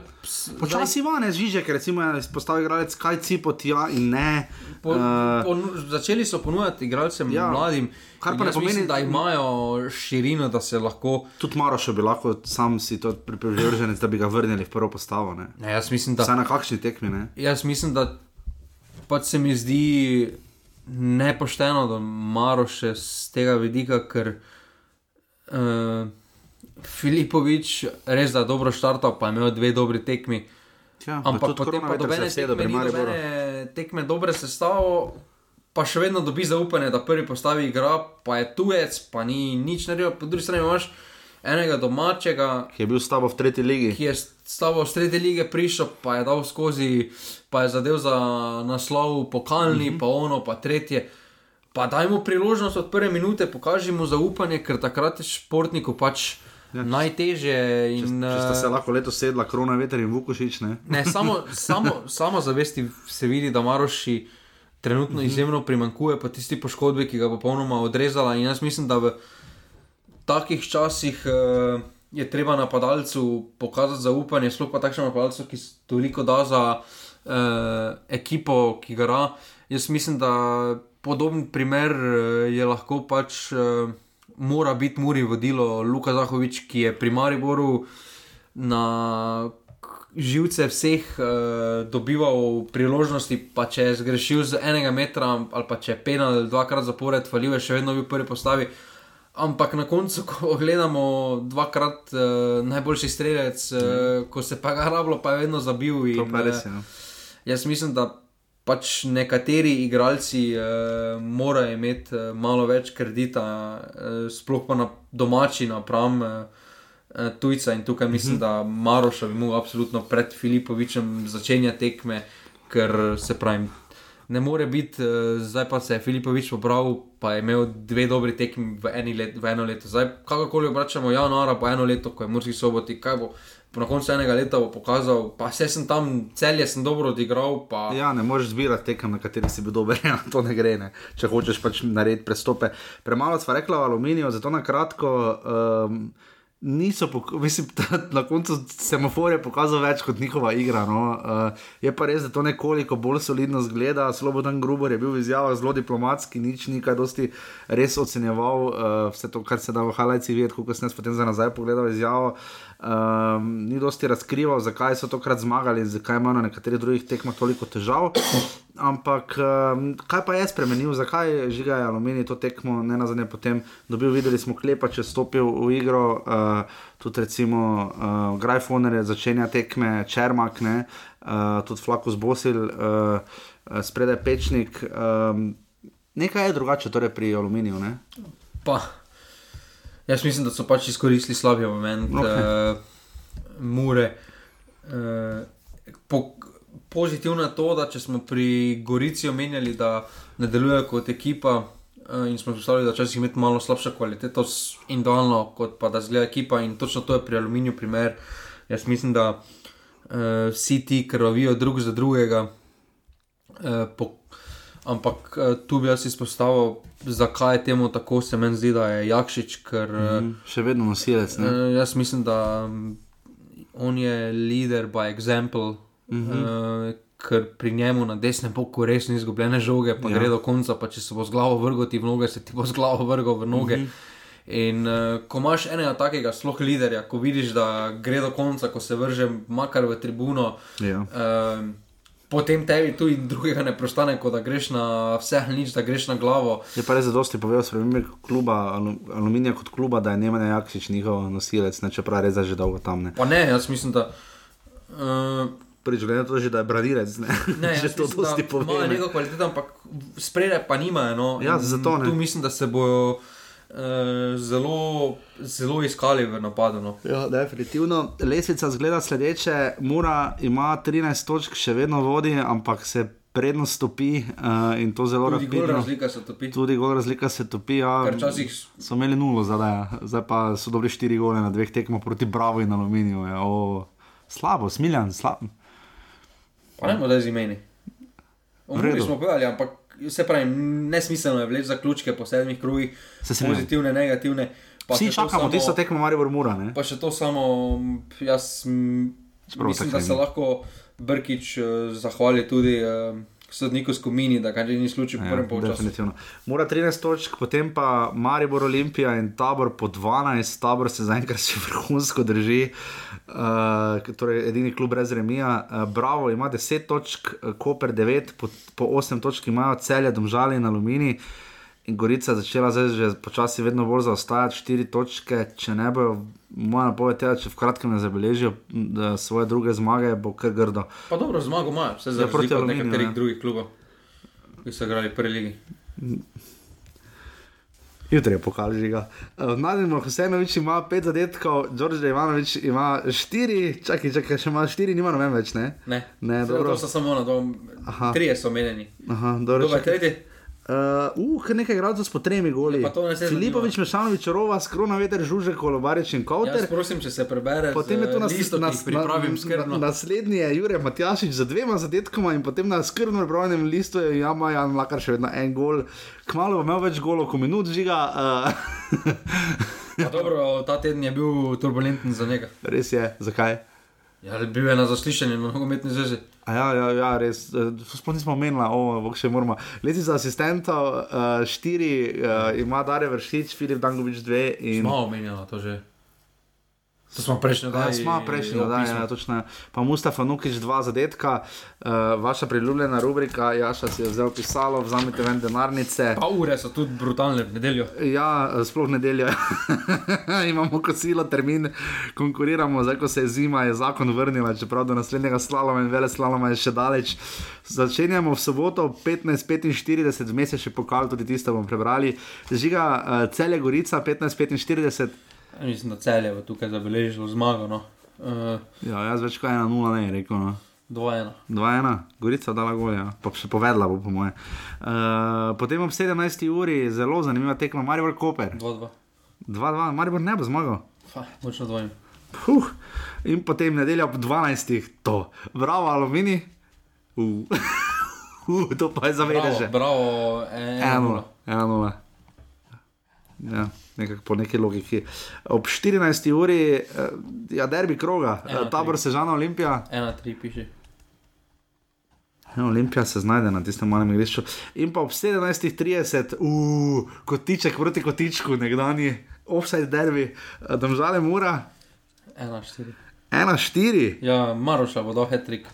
Speaker 1: Počasi ima ne Žižek, recimo je izpostavil igralec kaj cipo tja in ne.
Speaker 2: Po,
Speaker 1: eh,
Speaker 2: ponu, začeli so ponujati igralcem
Speaker 1: Ja,
Speaker 2: mladim,
Speaker 1: kar pa ne pomeni-
Speaker 2: mislim, da imajo širino, da se lahko.
Speaker 1: Tudi Maroš bi lahko sam si to priprižen, da bi ga vrnili v prvo postavo. Ne.
Speaker 2: Ne, jaz mislim, da.
Speaker 1: Vsaj na kakšni tekmi. Ne.
Speaker 2: Jaz mislim, da pač se mi zdi nepošteno, da Maroš z tega vidika, ker uh, Filipovič res da dobro štartal, pa je imel dve dobri tekmi.
Speaker 1: Ja, pa
Speaker 2: Ampak potem pa dobene tekme, ni dobene tekme dobre sestavo, pa še vedno dobi zaupanje, da prvi postavi igra, pa je tujec, pa ni nič naredil, po drugi strani imaš enega domačega,
Speaker 1: Ki je bil s tabo v tretji ligi.
Speaker 2: ki je s tabo v sredi lige prišel, pa je dal skozi, pa je zadev za naslov pokalni,
Speaker 1: Mhm.
Speaker 2: pa ono, pa tretje. Pa daj mu priložnost od prve minute, pokaži mu zaupanje, ker takrat je športniku pač ja, najtežje. In,
Speaker 1: Če sta se
Speaker 2: eh,
Speaker 1: lahko letos sedla, krona veter in Vukošič. Ne.
Speaker 2: Ne, samo, samo, samo zavesti se vidi, da Maroši trenutno
Speaker 1: Mhm.
Speaker 2: izjemno primankuje, pa tisti poškodbi, ki ga bo popolnoma odrezala. In jaz mislim, da v takih časih uh, je treba napadalcu pokazati zaupanje, sploh pa takšnemu napadalcu, ki toliko da za uh, ekipo, ki gara. Jaz mislim, da podoben primer uh, je lahko pač. Uh, Mora biti Muri vodilo Luka Zahovič, ki je pri Mariboru na živce vseh uh, dobival priložnosti, pa če je zgrešil z enega metra ali pa če je penal dvakrat zapored, falil je še vedno bil v prvi postavi. Ampak na koncu, ko gledamo dvakrat uh, najboljši strelec, uh, ko se pa ga rablo, pa je vedno zabil. In,
Speaker 1: pa res
Speaker 2: eh,
Speaker 1: no.
Speaker 2: Jaz mislim, da pač nekateri igralci uh, morajo imeti uh, malo več kredita, uh, sploh pa na domači napram. Uh, Tujca in tukaj mislim, da Maroša bi mogel absolutno pred Filipovičem začenjati tekme, ker se pravi, ne more biti, uh, zdaj pa se je Filipovič popravil, pa je imel dve dobri tekmi v, let, v eno leto. Zdaj, kakorkoli obračamo januara, pa eno leto, ko je Murski soboti, kaj bo na koncu enega leta bo pokazal, pa vse sem tam, celje sem dobro odigral. Pa...
Speaker 1: Ja, ne moreš zbirati tekem, na kateri si bil dober, ja, to ne gre, ne. če hočeš pač narediti prestope. Premalo sva rekla o aluminiju, zato na kratko. Um, niso, mislim, na koncu semaforja pokazal več kot njihova igra. No. Uh, je pa res, da to nekoliko bolj solidno zgleda. Slobodan Grubor je bil v izjavah zelo diplomatski, nič ni kaj dosti res ocenjeval uh, vse to, kar se da v Halajci videti, ko sem jaz potem za nazaj pogledal izjavo. Um, ni dosti razkrival, zakaj so tokrat zmagali in zakaj imajo na nekaterih drugih tekmah toliko težav. Ampak um, kaj pa je spremenil, zakaj žiga je aluminij to tekmo, ne na zadnje potem dobil, videli smo klepa, če stopil v igro, uh, tudi recimo uh, Grajfoner je začenja tekme, Čermak, ne, uh, tudi Flakus Bosil, uh, spredaj Pečnik. Um, nekaj je drugače torej pri aluminiju, ne?
Speaker 2: Pa, jaz mislim, da so pač izkoristili slabije momente, okay. uh, mure. Uh, pozitivno je to, da če smo pri Gorici omenjali, da ne delujejo kot ekipa uh, in smo predstavljali, da včasih imeti malo slabšo kvaliteto individualno, kot pa da zgleda ekipa in točno to je pri aluminiju primer. Jaz mislim, da uh, vsi ti krvavijo drug za drugega. Uh, po, ampak uh, tu bi jaz izpostavil, zakaj je temu tako, se meni zdi, da je Jakšič. Ker, mm
Speaker 1: -hmm. Še vedno nosilec. Uh,
Speaker 2: jaz mislim, da um, on je leader by example. Mm -hmm. uh, ker pri njemu na desnem boku res ni izgubljene žoge, pa ja. gre do konca, pa če se bo z glavo vrgel ti v noge, se ti bo z glavo vrgel v noge. Mm -hmm. In uh, ko imaš enega takega, sploh liderja, ko vidiš, da gre do konca, ko se vrže makar v tribuno.
Speaker 1: Ja.
Speaker 2: Uh, Potem tebi tu in drugega ne prostane, kot da greš na vse ali nič, da greš na glavo.
Speaker 1: Je pa res zadosti povedal, spremembe kluba, aluminija kot kluba, da je Nemanja Jakšič njihov nosilec, ne čeprav res že dolgo tam ne.
Speaker 2: Pa ne, jaz mislim, da. Uh,
Speaker 1: Prvič, glede na to, že, da je branilec, ne,
Speaker 2: ne
Speaker 1: že to dosti pove.
Speaker 2: Imajo neko kvaliteto, ampak spredaj pa nimajo. No.
Speaker 1: Ja, zato ne.
Speaker 2: Tu mislim, da se bojo. Uh, zelo, zelo iskali v napadu. No.
Speaker 1: Ja, definitivno. Lesvica zgleda sledeče, Mura ima 13 točk, še vedno vodi, ampak se prednost topi uh, in to zelo
Speaker 2: rapidno. Tudi razlika se topi.
Speaker 1: Tudi gor razlika se topi. Ja,
Speaker 2: časih...
Speaker 1: So imeli nulo zadaj, ja. zdaj pa so dobili 4 gole na dveh tekmah proti Bravo in Aluminiju. Ja. Slabo, smiljan, slabo.
Speaker 2: Pa ne moremo, da z imeni. Umrli smo povedali, ampak vse pravi, nesmiselno je vleči zaključke po sedmih krugih, pozitivne, negativne.
Speaker 1: Vsi čakamo, ti so tekmo Marijo Mura. Ne?
Speaker 2: Pa še to samo, jaz Spravo mislim, da se lahko Brkič uh, zahvali tudi. Uh, sodniku skupini, da kaj ni slučaj ja, prvem polčasu.
Speaker 1: Mora 13 točk, potem pa Maribor Olimpija in tabor po 12, tabor se zaenkrat še vrhunsko drži. Uh, torej, edini klub brez remija. Uh, Bravo ima 10 točk, Koper 9, po, po 8 točk imajo celje, domžali in aluminij. In Gorica je začela zdaj že počasi vedno bolj zaostajati, 4 točke, če ne bojo moja napoved je, da če v kratkem ne zabeležijo svoje druge zmage, bo kar grdo.
Speaker 2: Pa dobro, zmago imajo, vse za ja, proti nekaterih ja. drugih klubov, ki so igrali v prvi ligi.
Speaker 1: Jutri je pokal žiga. Mladen Hosenovič ima pet zadetkov, Đorđe Ivanovič ima štiri, čakaj, čakaj, še ima štiri, nima noben več, ne?
Speaker 2: Ne, ne dobro. To so samo na dom, trije so omenjeni.
Speaker 1: Aha, dobro.
Speaker 2: Dobar, tretji.
Speaker 1: Uh, uh nekaj gradov s po tremi goli. Filipovič, Mešanovič, Rova, Skrona, Veter, Žužek, Kolobarič in Kauter.
Speaker 2: Prosim, če se prebere.
Speaker 1: Potem je tu nas,
Speaker 2: listo, nas, na, na,
Speaker 1: naslednji je Jurek Matjašič za dvema zadetkoma in potem na skrbno prebrojenem listu je Jama Jan Lakar še vedno en gol. Kmalo bo imel več golov, ko minut žiga.
Speaker 2: Uh. dobro, ta teden je bil turbulenten za njega.
Speaker 1: Res je, zakaj?
Speaker 2: Ja, bil je na zaslišanju na nogometni zvezi.
Speaker 1: Ja, ja, ja, res. Eh, sploh nismo menili, da še moramo. Leti za asistenta, uh, štiri, uh, ima Dare vršič, Filip Dangovič dve. In...
Speaker 2: Smo omenjali to že. To smo prejšnji
Speaker 1: Ja,
Speaker 2: dan.
Speaker 1: smo prejšnji dan, ja, točno. Pa Mustafa Nukič, dva zadetka, uh, vaša priljubljena rubrika, Jaša si je vzel pisalo, vzamite ven denarnice.
Speaker 2: Pa ure so tudi brutalne v nedeljo.
Speaker 1: Ja, sploh nedeljo. Imamo kosilo, termin, konkuriramo, zdaj ko se je zima, je zakon vrnila, čeprav do naslednjega slaloma in vele slaloma je še daleč. Začenjamo v soboto 15:45, vmes je še pokal, tudi tiste bomo prebrali. Žiga uh, Celje Gorica 15:45.
Speaker 2: Mislim, da celje bo tukaj zabeležilo zmago. No. Uh,
Speaker 1: Ja, jaz več kot 1-0 ne rekel. No.
Speaker 2: 2-1.
Speaker 1: 2-1, Gorica dala golja, pa še povedala bo, po moje. Uh, potem ob 17. uri zelo zanimiva tekma, Maribor Koper.
Speaker 2: 2-2.
Speaker 1: 2-2, Maribor ne bo zmagal.
Speaker 2: Močno dvojim.
Speaker 1: Puh. In potem nedelja ob 12. to, bravo, alumini. Uh. uh, to pa je zavedeže.
Speaker 2: Bravo, bravo 1-0.
Speaker 1: 1-0. Ja, nekako po neki logiki. Ob 14. uri, eh, ja, derbi kroga,
Speaker 2: Ena,
Speaker 1: eh, tabor Sežana Olimpija.
Speaker 2: 1-3 piše.
Speaker 1: Ja, Olimpija se znajde na tistem malem igrišču. In pa ob 17:30, uh, kotiček proti kotičku, nekdani offside derbi, eh, domžale mura,
Speaker 2: 1-4.
Speaker 1: 1-4.
Speaker 2: Ja, Maroša bo dal hetrik.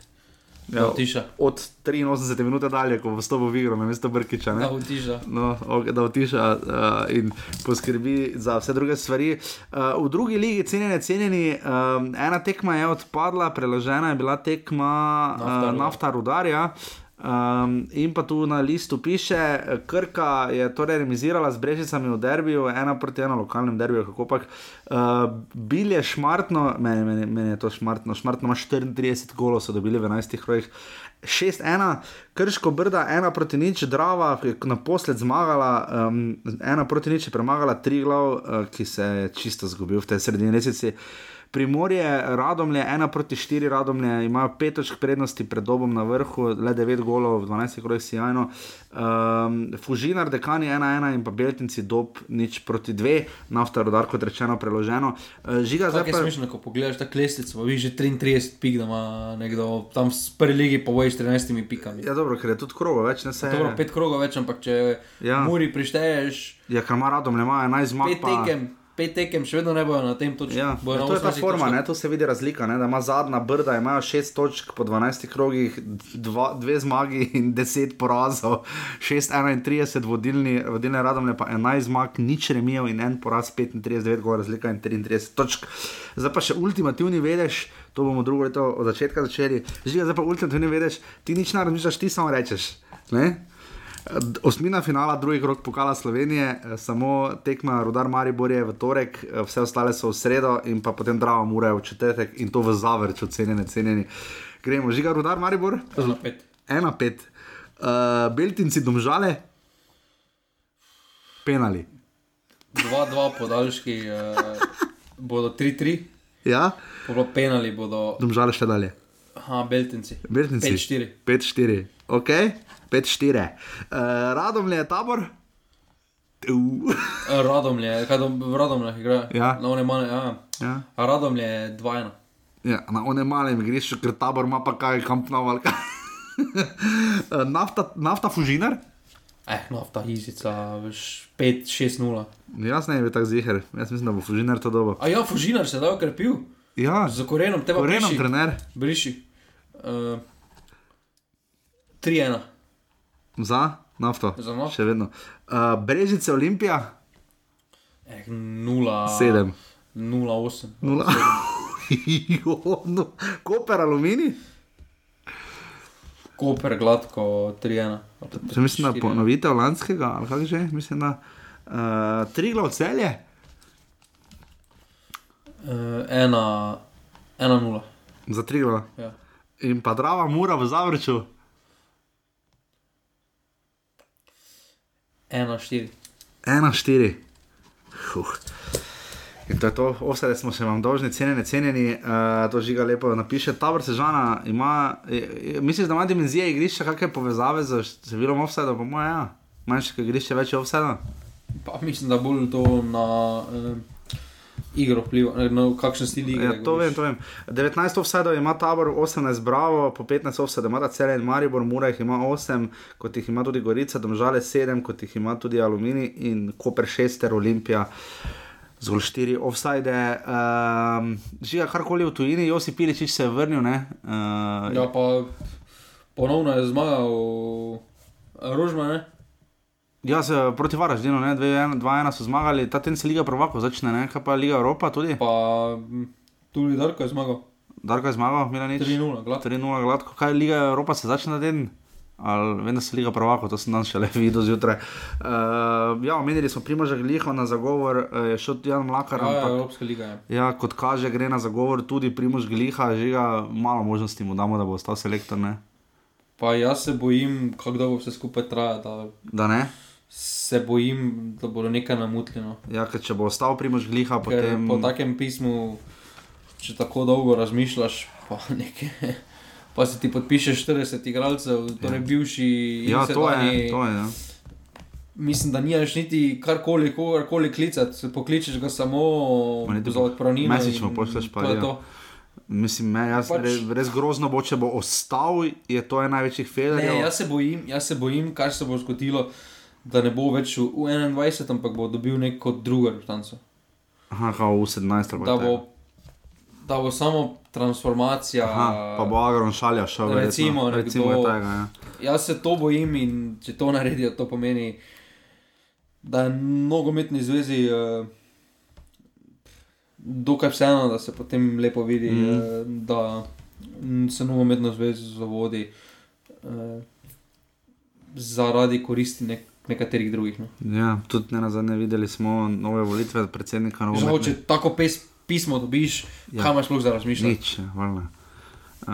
Speaker 2: Ja, utiša.
Speaker 1: Od 83 minut dalje, ko bo stopil v igro, na mesto Brkiča. Ne?
Speaker 2: Da utiša.
Speaker 1: No, ok, da utiša uh, in poskrbi za vse druge stvari. Uh, v drugi ligi, cenjeni, cenjeni, um, ena tekma je odpadla, preložena je bila tekma
Speaker 2: Nafta
Speaker 1: uh, nafta rudarja. Um, in pa tu na listu piše, Krka je torej remisirala z Brežicami v derbiju, ena proti ena lokalnem derbiju, kako pač. Uh, bil je šmartno, meni, meni, meni je to šmartno, šmartno ima 34 golov, so dobili v 11 krojih. 6-1, Krško brda, 1 proti nič, Drava, ki je naposled zmagala, 1 um, proti nič je premagala tri glav, uh, ki se je čisto zgubil v tej sredini meseci. Primorje, Radomlje, 1 proti 4, Radomlje imajo 5 točk prednosti pred dobom na vrhu, le 9 golov, 12 krojih sjajno. Um, Fužinar, Dekani 1-1 in pa Beltinci dob nič proti 2, nafta rodar, kot rečeno, preloženo. Uh, žiga,
Speaker 2: Zdaj pa smešno, ko pogledaš ta klestico, vidiš že 33 pik, da ima nekdo tam v prvi ligi pa bojiš 13 pikami.
Speaker 1: Ja, dobro, ker je tudi krogo več, ne se.
Speaker 2: Dobro, pet krogov več, ampak če
Speaker 1: Ja.
Speaker 2: ja. Muri prišteješ
Speaker 1: Ja, ker ima Radomlje, ima 11 zmag.
Speaker 2: pet
Speaker 1: pa-
Speaker 2: tekem, pet tekem, še vedno ne bojo na tem točki.
Speaker 1: Ja,
Speaker 2: bojo
Speaker 1: ja, to je ta
Speaker 2: 18
Speaker 1: forma,
Speaker 2: točkah.
Speaker 1: ne, to se vidi razlika. Ne, da ima zadnja brda, imajo 6 točk po 12 krogih, 2 zmagi in 10 porazov, 6-31 vodilni, vodilne radomlje, pa 11 zmag, nič remijev in en poraz, 35, 9 gor, razlika in 33 točk. Zdaj pa še ultimativni vedeš, to bomo drugo leto od začetka začeli. Žiga, zdaj pa ultimativni vedeš, ti nič ne razmišljaš, ti samo rečeš. Ne? Osmina finala, drugi krok pokala Slovenije, eh, samo tekma Rudar Maribor je v torek, eh, vse ostale so v sredo in pa potem Drava Mura v četrtek in to v zavrču, cenjeni, cenjeni. Gremo, žiga Rudar Maribor.
Speaker 2: 1-5.
Speaker 1: 1-5. Uh, Beltinci domžale, penali.
Speaker 2: 2-2 podaljški uh, bodo 3-3,
Speaker 1: Ja,
Speaker 2: pa bo penali bodo,
Speaker 1: domžale še dalje.
Speaker 2: aha, Beltinci.
Speaker 1: Beltinci.
Speaker 2: 5-4.
Speaker 1: 5-4, ok, 5-4. Uh, Radomlje je tabor. Uh.
Speaker 2: Radomlje, kaj do, v Radomljah igra?
Speaker 1: Ja.
Speaker 2: Na one male, ja.
Speaker 1: Ja.
Speaker 2: A Radomlje je 2-1.
Speaker 1: Ja, na onem malem igrišču, ker tabor ima pa kaj kamp noval. Eh, nafta, nafta fužinar?
Speaker 2: Eh, no, ta izica, veš, 5-6-0.
Speaker 1: Jaz ne bi tako ziger, jaz mislim, da bo fužinar to dobo.
Speaker 2: A ja, Fužinar se je da okrepil.
Speaker 1: Ja,
Speaker 2: Z korenom, te pa
Speaker 1: Korenom
Speaker 2: briši.
Speaker 1: trener.
Speaker 2: Briši. Uh, 3-1.
Speaker 1: Za nafto.
Speaker 2: Za nafto.
Speaker 1: Še vedno. Uh, Brežice Olimpija,
Speaker 2: Eh, 0.
Speaker 1: Sedem.
Speaker 2: 0-8.
Speaker 1: nula. Jo, no. Koper aluminij.
Speaker 2: Koper gladko 3-1. ali pa
Speaker 1: Če mislim, da
Speaker 2: 4-1.
Speaker 1: ponovitev lanskega, ali kako že, mislim, da uh, tri glav celje.
Speaker 2: Uh, 1-0.
Speaker 1: Za tri glav.
Speaker 2: Ja.
Speaker 1: In pa drava mura v zavrču.
Speaker 2: 1-4.
Speaker 1: 1-4. Huh. In to je to, ostale smo še vam dolžni, cenjeni, cenjeni, uh, to žiga lepo napiše. Tabor Sežana ima, je, je, misliš, da ima dimenzije igrišča, kakšne povezave z številom offside, pa moja, ja. manjše igrišče, več offside.
Speaker 2: Pa mislim, da bolj to na uh, igro vpliva, na kakšen stil igre.
Speaker 1: Ja, to vem, to vem. 19 offside ima tabor, 18 bravo, po 15 offside ima cel en Maribor, Mura jih ima 8, kot jih ima tudi Gorica, Domžale 7, kot jih ima tudi Aluminij in Koper 6 ter Olimpija. Zgolj štiri offside. Um, Žiga, karkoli v tujini, Josi Piličič se je vrnil. Ne? Uh,
Speaker 2: Ja, pa ponovno je zmagal Rožma, ne?
Speaker 1: Ja, se proti Varaždinu, 2-1 so zmagali, ta ten se Liga Prvakov začne, ne? kaj pa Liga Evropa tudi.
Speaker 2: Pa tudi Darko je zmagal.
Speaker 1: Darko je zmagal, Milanič.
Speaker 2: 3-0, gladko.
Speaker 1: 3-0 gladko. Kaj Liga Evropa se začne na den? Ali vem, da se Liga Prvakov, to sem danes šele videl zjutraj. Uh, ja, omenili smo Primoža Gliho na zagovor, uh, je šel Jan Mlakar.
Speaker 2: Ja, ja,
Speaker 1: ampak-
Speaker 2: Evropska liga je.
Speaker 1: Ja, kot kaže, gre na zagovor tudi Primož Gliha, že ga malo možnosti mu damo, da bo ostal selektor. Ne?
Speaker 2: Pa jaz se bojim, kako dolgo vse skupaj traja. Da
Speaker 1: Da ne?
Speaker 2: Se bojim, da bodo nekaj namutljeno.
Speaker 1: Ja, ker če bo ostal Primož Gliha,
Speaker 2: Ker
Speaker 1: potem.
Speaker 2: po takem pismu, če tako dolgo razmišljaš, pa nekaj. Pa si ti podpišeš 40 igralcev, torej bivši in
Speaker 1: Ja, to je, to je. Ja.
Speaker 2: Mislim, da nimaš niti karkoli, kogarkoli klicati, pokličeš ga samo
Speaker 1: niti
Speaker 2: za odpravnino. In
Speaker 1: pošlješ pa
Speaker 2: to
Speaker 1: ja.
Speaker 2: to.
Speaker 1: Mislim, me, jaz,
Speaker 2: Pač-
Speaker 1: res, res grozno bo, če bo ostal, je to en največjih felerjev.
Speaker 2: Ne, jaz se bojim, jaz se bojim, kaj se bo zgodilo, da ne bo več v v 21, ampak bo dobil neko drugo reprezentanco.
Speaker 1: Aha, kao v 17. ali
Speaker 2: Da bo, da bo samo transformacija.
Speaker 1: Aha, pa bo Agron šalja šel. verjetno.
Speaker 2: Recimo,
Speaker 1: recimo
Speaker 2: nekdo-
Speaker 1: tega. Ja.
Speaker 2: Jaz se to bojim in če to naredijo, to pomeni, da je nogometni zvezi uh, dokaj vseeno, da se potem lepo vidi, mm. uh, da se nogometno zvezo vodi uh, zaradi koristi nek nekaterih drugih. No.
Speaker 1: Ja, tudi ne na zadnje videli smo nove volitve predsednika
Speaker 2: Žal,
Speaker 1: nogometne.
Speaker 2: če tako pes, pismo dobiš,
Speaker 1: Ja.
Speaker 2: ja. kaj imaš sploh za razmišljati?
Speaker 1: Nič, valjda. Uh,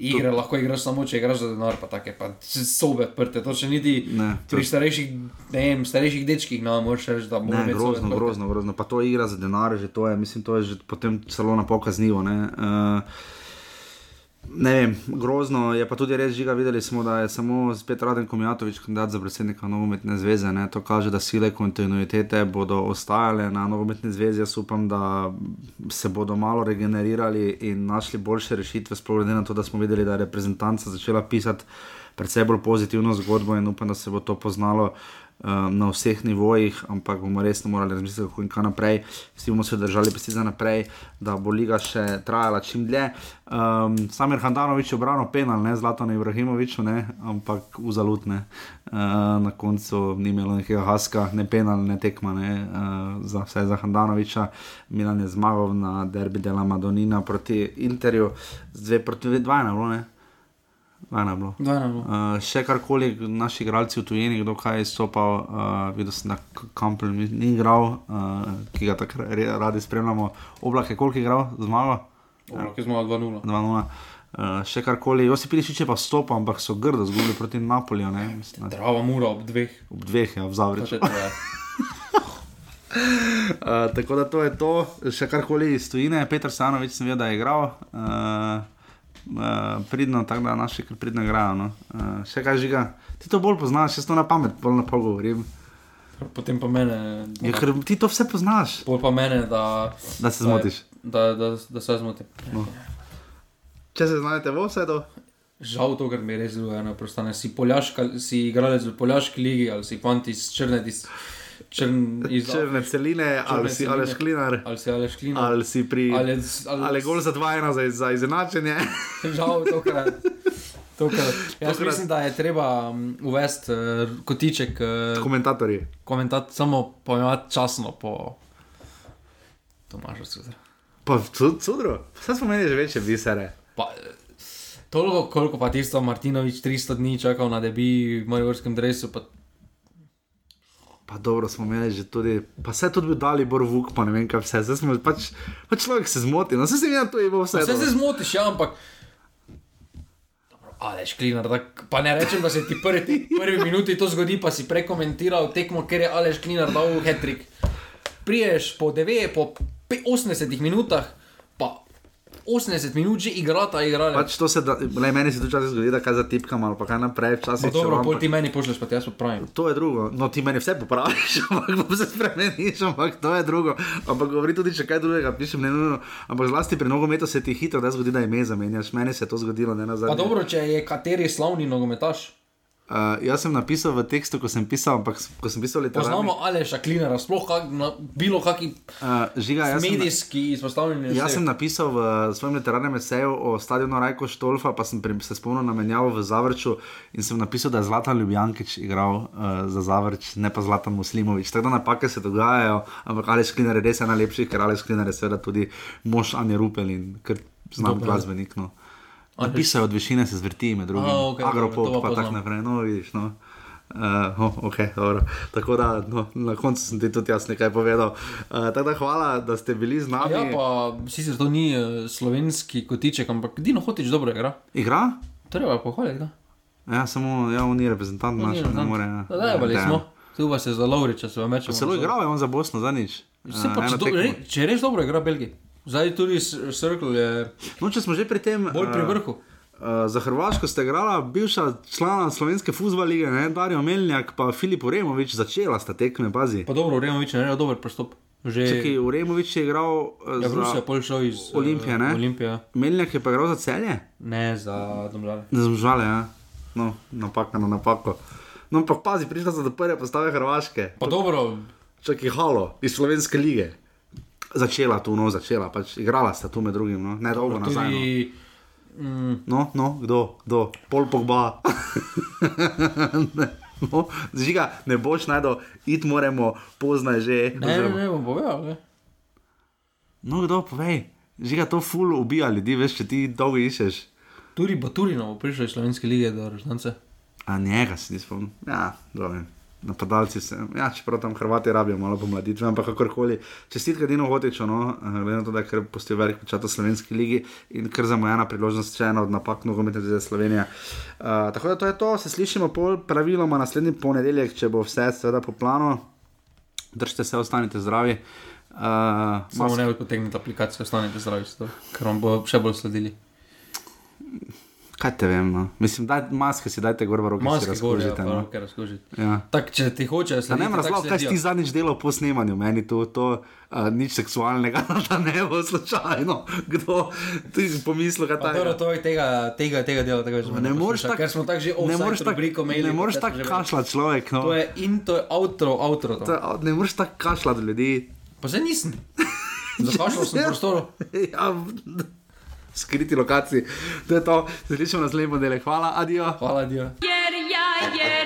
Speaker 2: Igre lahko igraš samo, če igraš za denar, pa take pa sobe odprte. To še niti
Speaker 1: Ne, to-
Speaker 2: pri starejših, ne vem, starejših dečkih ne moreš reči, da bomo
Speaker 1: Ne,
Speaker 2: imeli sobe
Speaker 1: grozno, grozno, grozno. Pa to igra za denar, že to je, mislim, to je že potem celo na pokaznivo. Ne? Uh, ne vem, grozno je pa tudi res žiga. Videli smo, da je samo spet Raden Komjatovič kandidat za predsednika nogometne zveze. Ne? To kaže, da sile kontinuitete bodo ostajale na nogometni zvezi. Jaz upam, da se bodo malo regenerirali in našli boljše rešitve, sploh glede na to, da smo videli, da je reprezentanca začela pisati predvsej bolj pozitivno zgodbo in upam, da se bo to poznalo na vseh nivojih, ampak bomo resno morali razmisliti, kako in kaj naprej. Vsi bomo se držali pesti za naprej, da bo liga še trajala čim dlje. Um, Samir Handanovič je obranil penal, ne Zlatano Ibrahimoviču, ne, ampak uzalutne. Uh, na koncu ni imelo nekega haska, ne penal, ne tekma, ne, uh, za, vse za Handanoviča. Milan je zmagal na derbi dela Madonina proti Interju, zdaj proti dvajna, bilo, ne? Dvajna bilo.
Speaker 2: Dvajna bilo.
Speaker 1: Uh, še karkoli naši igralci v tujini, kdo kaj je stopal, uh, videl sem, da Kampel ni igral, uh, ki ga tako radi spremljamo. Oblak je koliko igral, zmagal?
Speaker 2: Oblak je zmagal 2-0.
Speaker 1: 2-0. Uh, še karkoli, Josi Pilišič je pa stopil, ampak so grdo zgubili proti da-
Speaker 2: Drava mura ob dveh.
Speaker 1: Ob dveh, ja, v
Speaker 2: je ja.
Speaker 1: Uh, tako da to je to, še karkoli iz tujine, Petr Sanovič sem vedel, da je igral. Uh, uh, pridno, tako da naši kar pridno igrajo. No. Uh, še kaj žiga, ti to bolj poznaš, jaz to na pamet, bolj na pol govorim.
Speaker 2: Potem pa mene.
Speaker 1: Ja, ker ti to vse poznaš.
Speaker 2: Pol pa mene, da.
Speaker 1: Da se zmotiš.
Speaker 2: Da, da, da se zmotim.
Speaker 1: No. Če se znajdete v vsedu.
Speaker 2: Žal to, ker mi res zelo eno prostane. Si, poljaška, si igralec v poljaški ligi ali si fant iz črne. Črn, iz,
Speaker 1: Črne celine, ali si Aleš Klinar.
Speaker 2: Ali si Aleš Klinar.
Speaker 1: Ali si pri.
Speaker 2: Ali, ali,
Speaker 1: Ali gol za 2-1 za, za izenačenje.
Speaker 2: Žal tokrat. Tokrat. Jaz
Speaker 1: Tokrat.
Speaker 2: mislim, da je treba um, uvesti uh, kotiček. Uh,
Speaker 1: Komentatorji.
Speaker 2: Komentat, samo pojmovati časno po Tomažu Cudru.
Speaker 1: Pa cudro, vse smo imeli že večje bisere.
Speaker 2: Pa, toliko, koliko pa tisto Martinovič 300 dni čakal na debi v Mariborskem dresu. Pa,
Speaker 1: Pa dobro smo imeli že tudi, pa vse tudi bi dali Bor Vuk, pa ne vem kaj vse. Zdaj smo pač, pač človek se zmoti, no se se mi na to je bilo vse.
Speaker 2: vse se zmotiš, ja, ampak. Aleš, klinar, da, pa ne rečem, da se ti prvi, prvi minuti to zgodi, pa si prekomentiral tekmo, ker je Aleš Klinar dal hetrik. Priješ po 9, po pe- 80 minutah, 80 minut že igrata, igrala.
Speaker 1: Pač to se, da, le, meni se to včasih zgodi, da kaj zatipkam ali pa kaj naprej, včasih.
Speaker 2: Pa dobro, pol ti meni pošlješ, pa ti jaz popravim.
Speaker 1: To je drugo, no ti meni vse popraviš, ampak se spremeniš, ampak to je drugo. Ampak govori tudi, če kaj drugega pišem, ne nujno. Ampak zlasti pri nogometu se ti hitro da zgodi, da ime zamenjaš. Meni se je to zgodilo, ne na
Speaker 2: Pa dobro, če je kateri slavni nogometaš.
Speaker 1: Uh, jaz sem napisal v tekstu, ko sem pisal, ampak ko sem pisal literarni.
Speaker 2: Poznamo Aleša Klinera, sploh kak, na bilo kakšni
Speaker 1: Uh, žiga, sem,
Speaker 2: medijski izpostavljeni.
Speaker 1: jaz sem napisal v svojem literarnem eseju o stadionu Rajko Štolfa, pa sem pri- se spomnil na menjavo v Zavrču in sem napisal, da je Zlatan Ljubljankič igral uh, za Zavrč, ne pa Zlatan Muslimovič. Tako da napake se dogajajo, ampak Aleš Kliner je res ena najlepših, ker Aleš Kliner je seveda tudi mož Anje Rupel in ker znam glasbenik. No. Napisajo od višine se zvrti med drugim.
Speaker 2: Dobro, to
Speaker 1: Agropop
Speaker 2: pa
Speaker 1: pa tako naprej. No, vidiš, no. Uh, oh, okay, dobro. tako da no, na koncu sem ti tudi jaz nekaj povedal. Uh, tako da hvala, da ste bili z nami.
Speaker 2: Ja, pa sicer to ni uh, slovenski kotiček, ampak Dino Hotič dobro igra.
Speaker 1: Igra?
Speaker 2: Treba je pohvaliti. ga.
Speaker 1: Ja, samo ja, on ni reprezentant naš, ne more. Ja.
Speaker 2: Da, Dajali
Speaker 1: Ja,
Speaker 2: smo, tu pa se za Lovriča, se vam reče.
Speaker 1: Celo igral je on za Bosno zadnjič.
Speaker 2: Se
Speaker 1: Eh,
Speaker 2: pa, če, do, re, če res dobro igra Belgij. Zdaj tudi Circle je
Speaker 1: No, če smo že pri tem.
Speaker 2: bolj pri
Speaker 1: eh,
Speaker 2: vrhu.
Speaker 1: Uh, za Hrvaško ste igrala bivša člana slovenske futbola lige, ne? Darijo Melnjak in Filip Uremovič, začela sta tekme, pazi.
Speaker 2: Pa dobro, Removič je naredil dober pristop. Že
Speaker 1: Čakaj, Uremovič je igral uh,
Speaker 2: Ja, Brus je pol šel iz
Speaker 1: Olimpije, ne?
Speaker 2: Olimpije.
Speaker 1: Melnjak je pa igral za celje?
Speaker 2: Ne, za domžale.
Speaker 1: Ne zmžale, ja. No, napaka na napako. No, ampak pazi, prišla so do prve postave Hrvaške.
Speaker 2: Pa dobro.
Speaker 1: Čakaj, halo, iz slovenske lige. Začela tu, no, začela, pač igrala sta tu med drugim, no, ne dolgo nazaj. No.
Speaker 2: Mm,
Speaker 1: No, no, kdo, kdo, pol pogba. no, žiga, ne boš najdel, id moramo, pozna je že.
Speaker 2: ne, ne,
Speaker 1: oziroma-
Speaker 2: ne, bom povedal. Ne.
Speaker 1: No, kdo, povej. Žiga, to ful ubija ljudi, veš, če ti dolgo iščeš.
Speaker 2: Tudi Baturino bo prišel iz slovenske lige do režnance.
Speaker 1: A njega si nisem spomnil. Ja, dobro. Napadalci se, ja, čeprav tam Hrvati rabijo malo pomladitve, ampak kakorkoli. Čestitke Dino Hotiču, no, eh, glede na to, da je kar postil velik počat v slovenski ligi in kar zamujena priložnost, če ena od napak nogometne zveze Slovenije. Uh, tako da to je to, se slišimo pol praviloma naslednji ponedeljek, če bo vse seveda po planu. Držite se, ostanite zdravi. Uh,
Speaker 2: Samo ne potegnite aplikacijo, ostanite zdravi, ker vam bo še bolj sledili.
Speaker 1: Kaj te vem, no? mislim, daj, maske si dajte gor v roke,
Speaker 2: Maske
Speaker 1: si
Speaker 2: gor, ja,
Speaker 1: no. Ja.
Speaker 2: Tak, če ti hoče
Speaker 1: Da
Speaker 2: slediti,
Speaker 1: ne vem, razlog,
Speaker 2: tako
Speaker 1: kaj si ti zadnjič delal po snemanju, meni to, to uh, nič seksualnega, da ne bo slučajno. Kdo ti je pomislil, kaj ta
Speaker 2: dobro, to je tega, tega, tega dela, tega že
Speaker 1: Ne moreš tako,
Speaker 2: ker smo tako že
Speaker 1: ne
Speaker 2: offside
Speaker 1: moreš tako,
Speaker 2: rubriko imeli.
Speaker 1: ne moreš tako kašljati človek. No.
Speaker 2: To je in to je outro, outro. To.
Speaker 1: To je, ne moreš tako kašljati ljudi.
Speaker 2: Pa zdaj nisem. Zakašljal sem v prostoru.
Speaker 1: ja, skriti lokaciji. To je to, se slišimo naslednji ponedeljek. Hvala, adijo.
Speaker 2: Hvala, adijo.
Speaker 14: Jer ja, jer